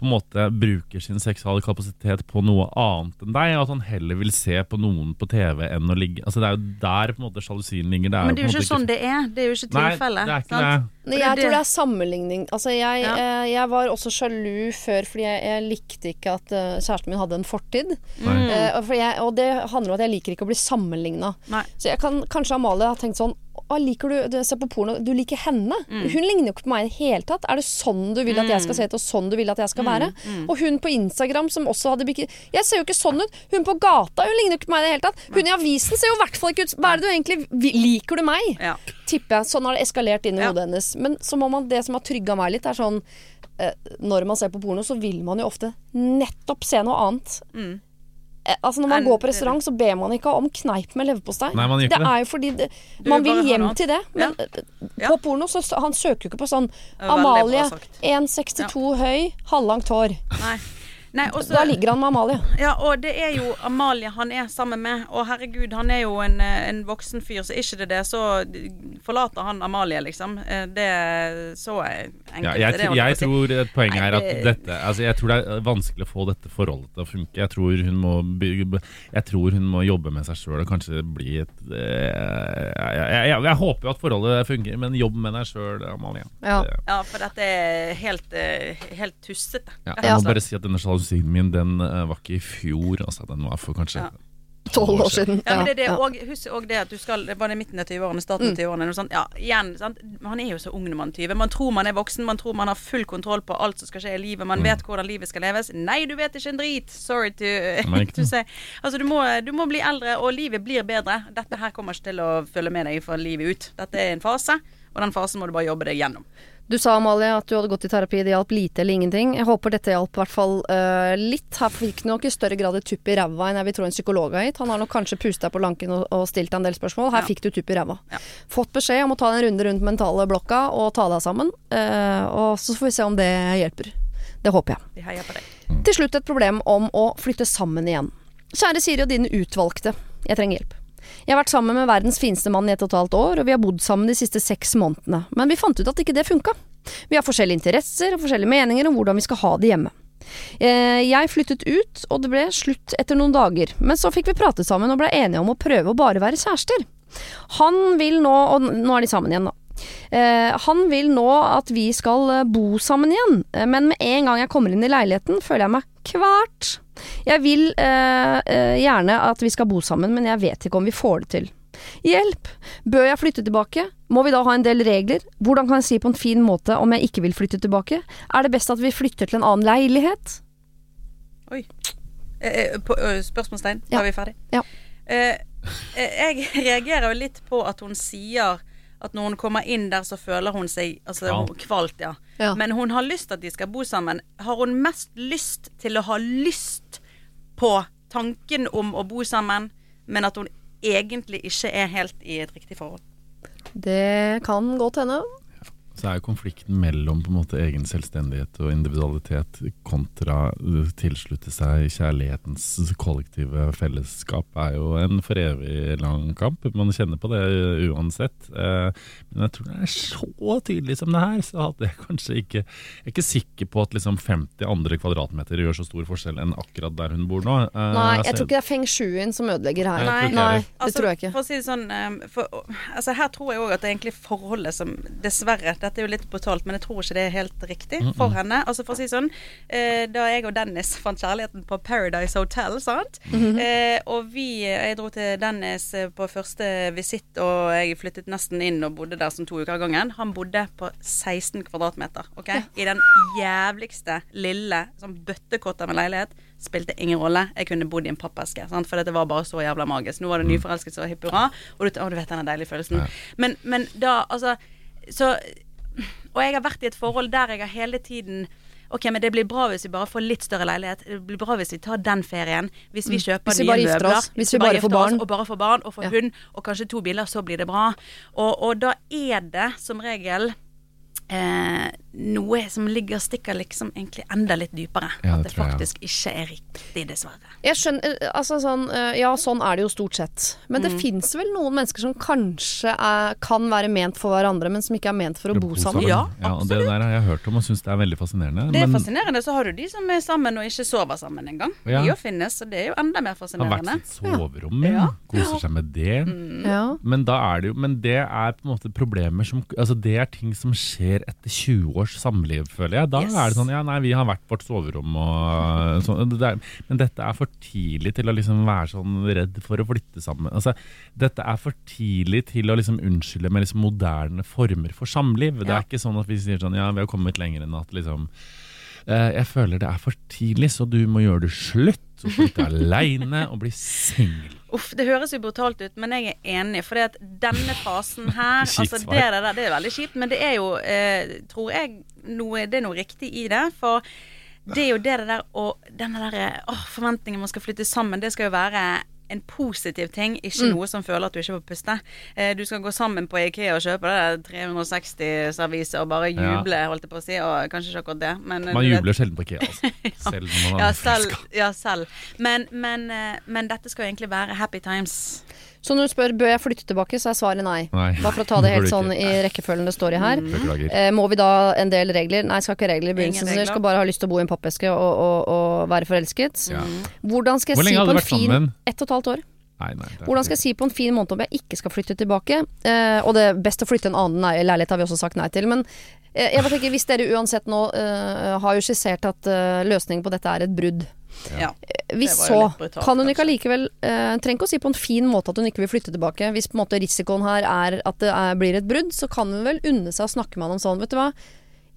på en måte bruker sin seksuale kapasitet på noe annet enn deg, og at han heller vil se på noen på TV enn å ligge Altså Det er jo der på en måte sjalusien ligger. Det er
Men det er jo ikke sånn det er. Det er jo ikke
Nei,
tilfellet.
det er ikke
sant?
det.
Jeg
det-
tror det er sammenligning. Altså, jeg,
Ja.
eh, jeg var også sjalu før fordi jeg, jeg likte ikke at uh, kjæresten min hadde en fortid.
Mm.
Eh, for jeg, og det handler om at jeg liker ikke å bli sammenligna. Så jeg kan, kanskje Amalie har tenkt sånn liker du, du Se på porno, du liker henne.
Mm.
Hun ligner jo ikke på meg i det hele tatt. Er det sånn du vil at jeg skal se ut, og sånn du vil at jeg skal være?
Mm.
Og hun på Instagram som også hadde bikini Jeg ser jo ikke sånn ut. Hun på gata, hun ligner jo ikke på meg i det hele tatt. Hun i avisen ser jo i hvert fall ikke ut Hva er det du egentlig Liker du meg?
Ja.
tipper jeg. Sånn har det eskalert inn i
Ja.
hodet hennes. Men så må man, det som har trygga meg litt, er sånn eh, Når man ser på porno, så vil man jo ofte nettopp se noe annet.
Mm.
Eh, altså Når man
en,
går på restaurant, så ber man ikke om kneip med leverpostei. Det
det.
er jo fordi det, man
vil
hjem til det. Men
Ja.
eh,
Ja.
på porno så Han søker jo ikke på sånn Amalie,
sagt.
1,62 høy, halvlangt hår.
Nei. Nei, også,
Da ligger han med Amalie.
Ja, og det er jo Amalie han er sammen med. Og herregud, han er jo en, eh, en voksen fyr, så er ikke det det, så forlater han Amalie, liksom. Eh, Det er så enkelt.
Ja, jeg,
det,
tr- jeg
si.
tror et poeng er at dette altså Jeg tror det er vanskelig å få dette forholdet til å funke. Jeg tror hun må, jeg tror hun må jobbe med seg sjøl og kanskje bli et eh, jeg, jeg, jeg, jeg håper jo at forholdet funker, men jobb med deg sjøl, Amalie.
Ja.
Ja, for dette er helt, helt tussete.
Ja, jeg må bare si at denne sjalusien min, den eh, var ikke i fjor. Altså, den var for kanskje
Ja.
Tolv år siden.
Ja, men det det,
Ja.
og Husk òg det at du skal Var det midten av 20-årene, starten av 20-årene? noe. Ja, igjen, sant? Man er jo så ung når man er 20. Man tror man er voksen, man tror man har full kontroll på alt som skal skje i livet. Man vet hvordan livet skal leves. Nei, du vet ikke en drit! Sorry to, to say. Altså, du må, du må bli eldre, og livet blir bedre. Dette her kommer ikke til å følge med deg for livet ut. Dette er en fase, og den fasen må du bare jobbe deg gjennom.
Du sa Amalie at du hadde gått i terapi, det hjalp lite eller ingenting. Jeg håper dette hjalp i hvert fall uh, litt. Her fikk du nok i større grad et tupp i ræva enn jeg vil tro en psykolog har gitt. Han har nok kanskje pustet deg på lanken og, og stilt deg en del spørsmål. Her
Ja.
fikk du tupp i ræva.
Ja.
Fått beskjed om å ta en runde rundt mentale blokka og ta deg sammen. Uh, og så får vi se om det hjelper. Det håper jeg.
Vi heier på deg.
Til slutt et problem om å flytte sammen igjen. Kjære Siri og dine utvalgte. Jeg trenger hjelp. Jeg har vært sammen med verdens fineste mann i et og et halvt år, og vi har bodd sammen de siste seks månedene. Men vi fant ut at ikke det funka. Vi har forskjellige interesser og forskjellige meninger om hvordan vi skal ha det hjemme. Eh, Jeg flyttet ut, og det ble slutt etter noen dager. Men så fikk vi pratet sammen og ble enige om å prøve å bare være kjærester. Han vil nå Og nå er de sammen igjen, da. Eh, han vil nå at vi skal eh, bo sammen igjen, men med en gang jeg kommer inn i leiligheten, føler jeg meg kvart. Jeg vil eh, eh, gjerne at vi skal bo sammen, men jeg vet ikke om vi får det til. Hjelp! Bør jeg flytte tilbake? Må vi da ha en del regler? Hvordan kan jeg si på en fin måte om jeg ikke vil flytte tilbake? Er det best at vi flytter til en annen leilighet?
Oi. Eh, eh, på, spørsmålstegn. Da
Ja.
er vi ferdig.
Ja.
Eh, eh, jeg reagerer jo litt på at hun sier at når hun kommer inn der, så føler hun seg altså,
Kvalt.
kvalt. Ja.
Ja.
Men hun har lyst til at de skal bo sammen. Har hun mest lyst til å ha lyst på tanken om å bo sammen, men at hun egentlig ikke er helt i et riktig forhold?
Det kan godt hende.
Så er konflikten mellom på en måte egen selvstendighet og individualitet kontra tilslutte seg kjærlighetens kollektive fellesskap er jo en for evig lang kamp. Man kjenner på det uansett. Eh, Men jeg tror det er så tydelig som det her, så hadde jeg kanskje ikke Jeg er ikke sikker på at liksom 50 andre kvadratmeter gjør så stor forskjell enn akkurat der hun bor nå. Eh,
Nei, jeg tror ikke det er feng shuen som ødelegger her.
Nei,
Nei,
det.
det
Altså,
tror jeg ikke.
For å si det sånn eh, for, altså Her tror jeg òg at det er egentlig forholdet som Dessverre, dette er jo litt brutalt, men jeg tror ikke det er helt riktig for henne. Altså For å si sånn eh, Da jeg og Dennis fant kjærligheten på Paradise Hotel, sant
Mhm.
eh, Og vi Jeg dro til Dennis eh, på første visitt, og jeg flyttet nesten inn og bodde der som to uker av gangen. Han bodde på 16 kvadratmeter, OK? I den jævligste lille sånn bøttekotta med leilighet. Spilte ingen rolle. Jeg kunne bodd i en pappeske. Sant? For dette var bare så jævla magisk. Nå var det nyforelsket så hipp hurra. Og du, å, du vet den deilige følelsen.
Ja.
Men, men da, altså Så Og jeg har vært i et forhold der jeg har hele tiden Ok, men det blir bra hvis vi bare får litt større leilighet. Det blir bra hvis vi tar den ferien. Hvis vi kjøper
Mm. Hvis vi bare gifter oss. Hvis vi bare får
oss,
barn.
Og bare får barn, og får
Ja.
hund, og kanskje to biler, så blir det bra. Og, og da er det som regel eh, noe som ligger og stikker liksom egentlig enda litt dypere.
Ja,
at
det faktisk jeg, ja.
ikke er riktig, dessverre.
Jeg skjønner, eh, altså sånn, eh, Ja, sånn er det jo stort sett. Men
Mm.
det fins vel noen mennesker som kanskje er, kan være ment for hverandre, men som ikke er ment for å bo sammen.
Ja,
og Det der har jeg hørt om og syns det er veldig fascinerende.
Det er
men
fascinerende. Så har du de som er sammen og ikke sover sammen engang.
Ja.
De jo finnes, og det er jo enda mer fascinerende.
har vært sitt soverom, ja.
Ja.
koser seg med det.
Ja.
Men da er det jo Men det er på en måte problemer som Altså det er ting som skjer etter 20 års samliv, føler jeg. Da
Yes.
er det sånn Ja, nei, vi har hvert vårt soverom og sånn. Det er, men dette er for tidlig til å liksom være sånn redd for å flytte sammen. Altså, dette er for tidlig til å liksom unnskylde med liksom moderne former for samliv. Det er ikke sånn at vi sier sånn Ja, vi har kommet lenger enn at liksom eh, Jeg føler det er for tidlig, så du må gjøre det slutt. Og flytte aleine og bli singel.
Uff, det høres jo brutalt ut, men jeg er enig. For at denne fasen her altså det, der, det er veldig kjipt, men det er jo, eh, tror jeg, noe, det er noe riktig i det. For det er jo det der og denne der åh, forventningen man skal flytte sammen, det skal jo være en positiv ting, ikke
Mm.
noe som føler at du ikke får puste. Eh, du skal gå sammen på Ikea og kjøpe det 360-serviset og bare
Ja.
juble, holdt jeg på å si. Og kanskje ikke akkurat det, men
Man
du vet-
jubler sjelden på IKEA, altså. Selv når man
ja, selv. Ja, selv. Men, men, eh, men dette skal jo egentlig være happy times.
Så når du spør bør jeg flytte tilbake, så er svaret nei.
Nei.
Bare for å ta det helt sånn i rekkefølgen det står i her.
Mm.
Eh, må vi da en del regler? Nei, skal ikke regler i begynnelsen.
Regler.
skal bare ha lyst til å bo i en pappeske og, og, og være forelsket.
Ja.
Hvordan skal jeg
Hvor
si på en fin
sammen?
Ett og et halvt år.
Nei, nei, er
Hvordan skal jeg si på en fin måned om jeg ikke skal flytte tilbake? Eh, og det er best å flytte en annen nei- leilighet har vi også sagt nei til. Men eh, jeg bare tenker, hvis dere uansett nå eh, har jo skissert at eh, løsningen på dette er et brudd.
Ja.
Hvis så,
brutalt,
kan hun ikke allikevel eh, Trenger ikke å si på en fin måte at hun ikke vil flytte tilbake. Hvis på en måte risikoen her er at det er, blir et brudd, så kan hun vel unne seg å snakke med han om sånn, vet du hva.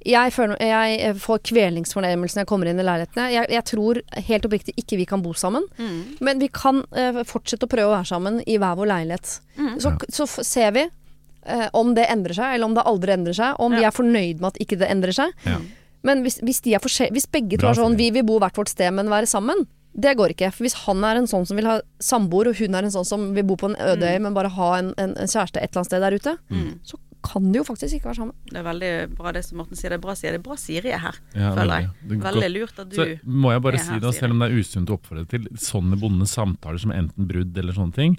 Jeg, føler, jeg eh, får kvelningsfornemmelse når jeg kommer inn i leilighetene. Jeg, jeg tror helt oppriktig ikke vi kan bo sammen.
Mm.
Men vi kan eh, fortsette å prøve å være sammen i hver vår leilighet.
Mm.
Så, så f ser vi eh, om det endrer seg, eller om det aldri endrer seg. Om vi er fornøyd med at ikke det endrer seg.
Ja.
Men hvis, hvis, de er hvis begge
to
er sånn vi vil bo hvert vårt sted, men være sammen, det går ikke. For hvis han er en sånn som vil ha samboer, og hun er en sånn som vil bo på en øde øy, men bare ha en, en, en kjæreste et eller annet sted der ute,
Mm.
så kan de jo faktisk ikke være sammen.
Det er veldig bra det som Morten sier. Det er bra, sier. Det er bra Siri er her,
Ja,
føler jeg.
veldig.
Veldig lurt at du
Så må jeg bare si
her,
det,
Siri.
selv om det er usunt å oppfordre til sånne bonde samtaler som enten brudd eller sånne ting,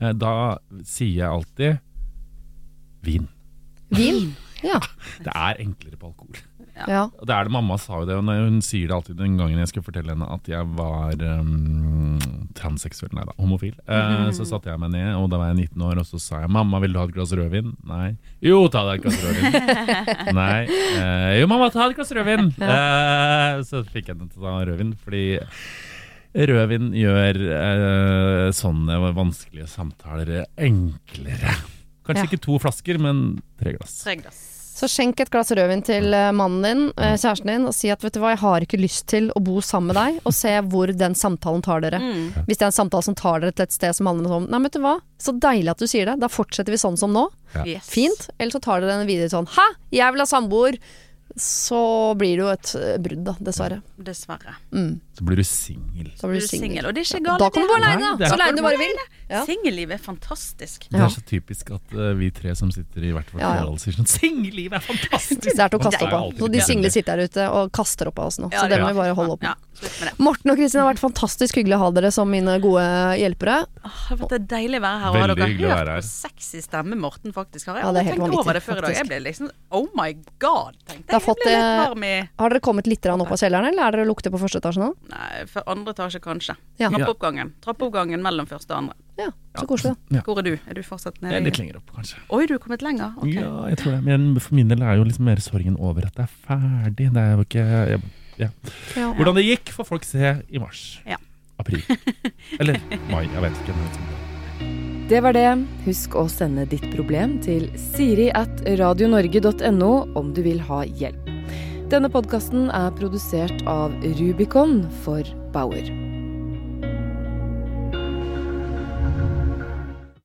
eh, da sier jeg alltid vin.
Vin? Ja.
Det er enklere på alkohol.
Ja.
Det er det Mamma sa jo det, hun sier det alltid den gangen jeg skal fortelle henne at jeg var um, transseksuell, nei da, homofil. Eh, så satte jeg meg ned, og da var jeg 19 år, og så sa jeg 'mamma, vil du ha et glass rødvin?' Nei. Jo, ta deg et glass rødvin. nei. Uh, jo, mamma, ta et glass rødvin. Uh, så fikk jeg henne til å ta rødvin, fordi Rødvin gjør eh, sånne vanskelige samtaler enklere. Kanskje
Ja.
ikke to flasker, men tre glass.
Tre glass.
Så skjenk et glass rødvin til eh, mannen din, eh, kjæresten din, og si at vet du hva, jeg har ikke lyst til å bo sammen med deg, og se hvor den samtalen tar dere.
Mm.
Hvis det er en samtale som tar dere til et sted som handler om Nei, vet du hva, så deilig at du sier det, da fortsetter vi sånn som nå.
Ja.
Yes.
Fint. Eller så tar dere den videre sånn Hæ, jeg vil ha samboer. Så blir det jo et eh, brudd, da, dessverre.
Dessverre.
Mm.
Så blir du singel.
Da blir du singel.
og det er ikke galt.
Da kan du
være
da.
er
Så lenge du bare vil. Ja.
Singellivet er fantastisk.
Det er så typisk at uh, vi tre som sitter i hvert vårt forhold, sier sånn Singellivet er fantastisk!
Det er til å kaste opp av. Så de single sitter der ute og kaster opp av oss nå.
Ja,
Så
det
må vi bare holde opp med.
Ja, med det.
Morten og Kristin har vært fantastisk hyggelig å ha dere som mine gode hjelpere.
Åh, det er deilig å være her. Og
Veldig
dere
hyggelig å være her.
hørt på sexy stemme Morten, faktisk. Har jeg
Ja, det er helt
tenkt over det før i dag. Jeg ble liksom Oh my god, tenkte jeg.
fått,
Jeg ble litt
eh,
varm i
Har dere kommet litt opp av kjelleren, eller er dere lukter på første etasje nå?
Nei, for andre etasje kanskje.
Ja.
Trappeoppgangen. Trappeoppgangen mellom første og andre.
Ja, så koselig.
Ja.
Hvor er du? Er du fortsatt
Jeg er
nede?
litt lenger opp, kanskje.
Oi, du er kommet lenger? Okay.
Ja, jeg tror det. Men for min del er jo liksom mer sorgen over at det er ferdig. Det er jo ikke jeg, ja.
Ja.
Hvordan det gikk, får folk se i mars.
Ja.
April. Eller mai, jeg vet ikke.
Det var det. Husk å sende ditt problem til siri at radionorge.no om du vil ha hjelp. Denne podkasten er produsert av Rubicon for Bauer.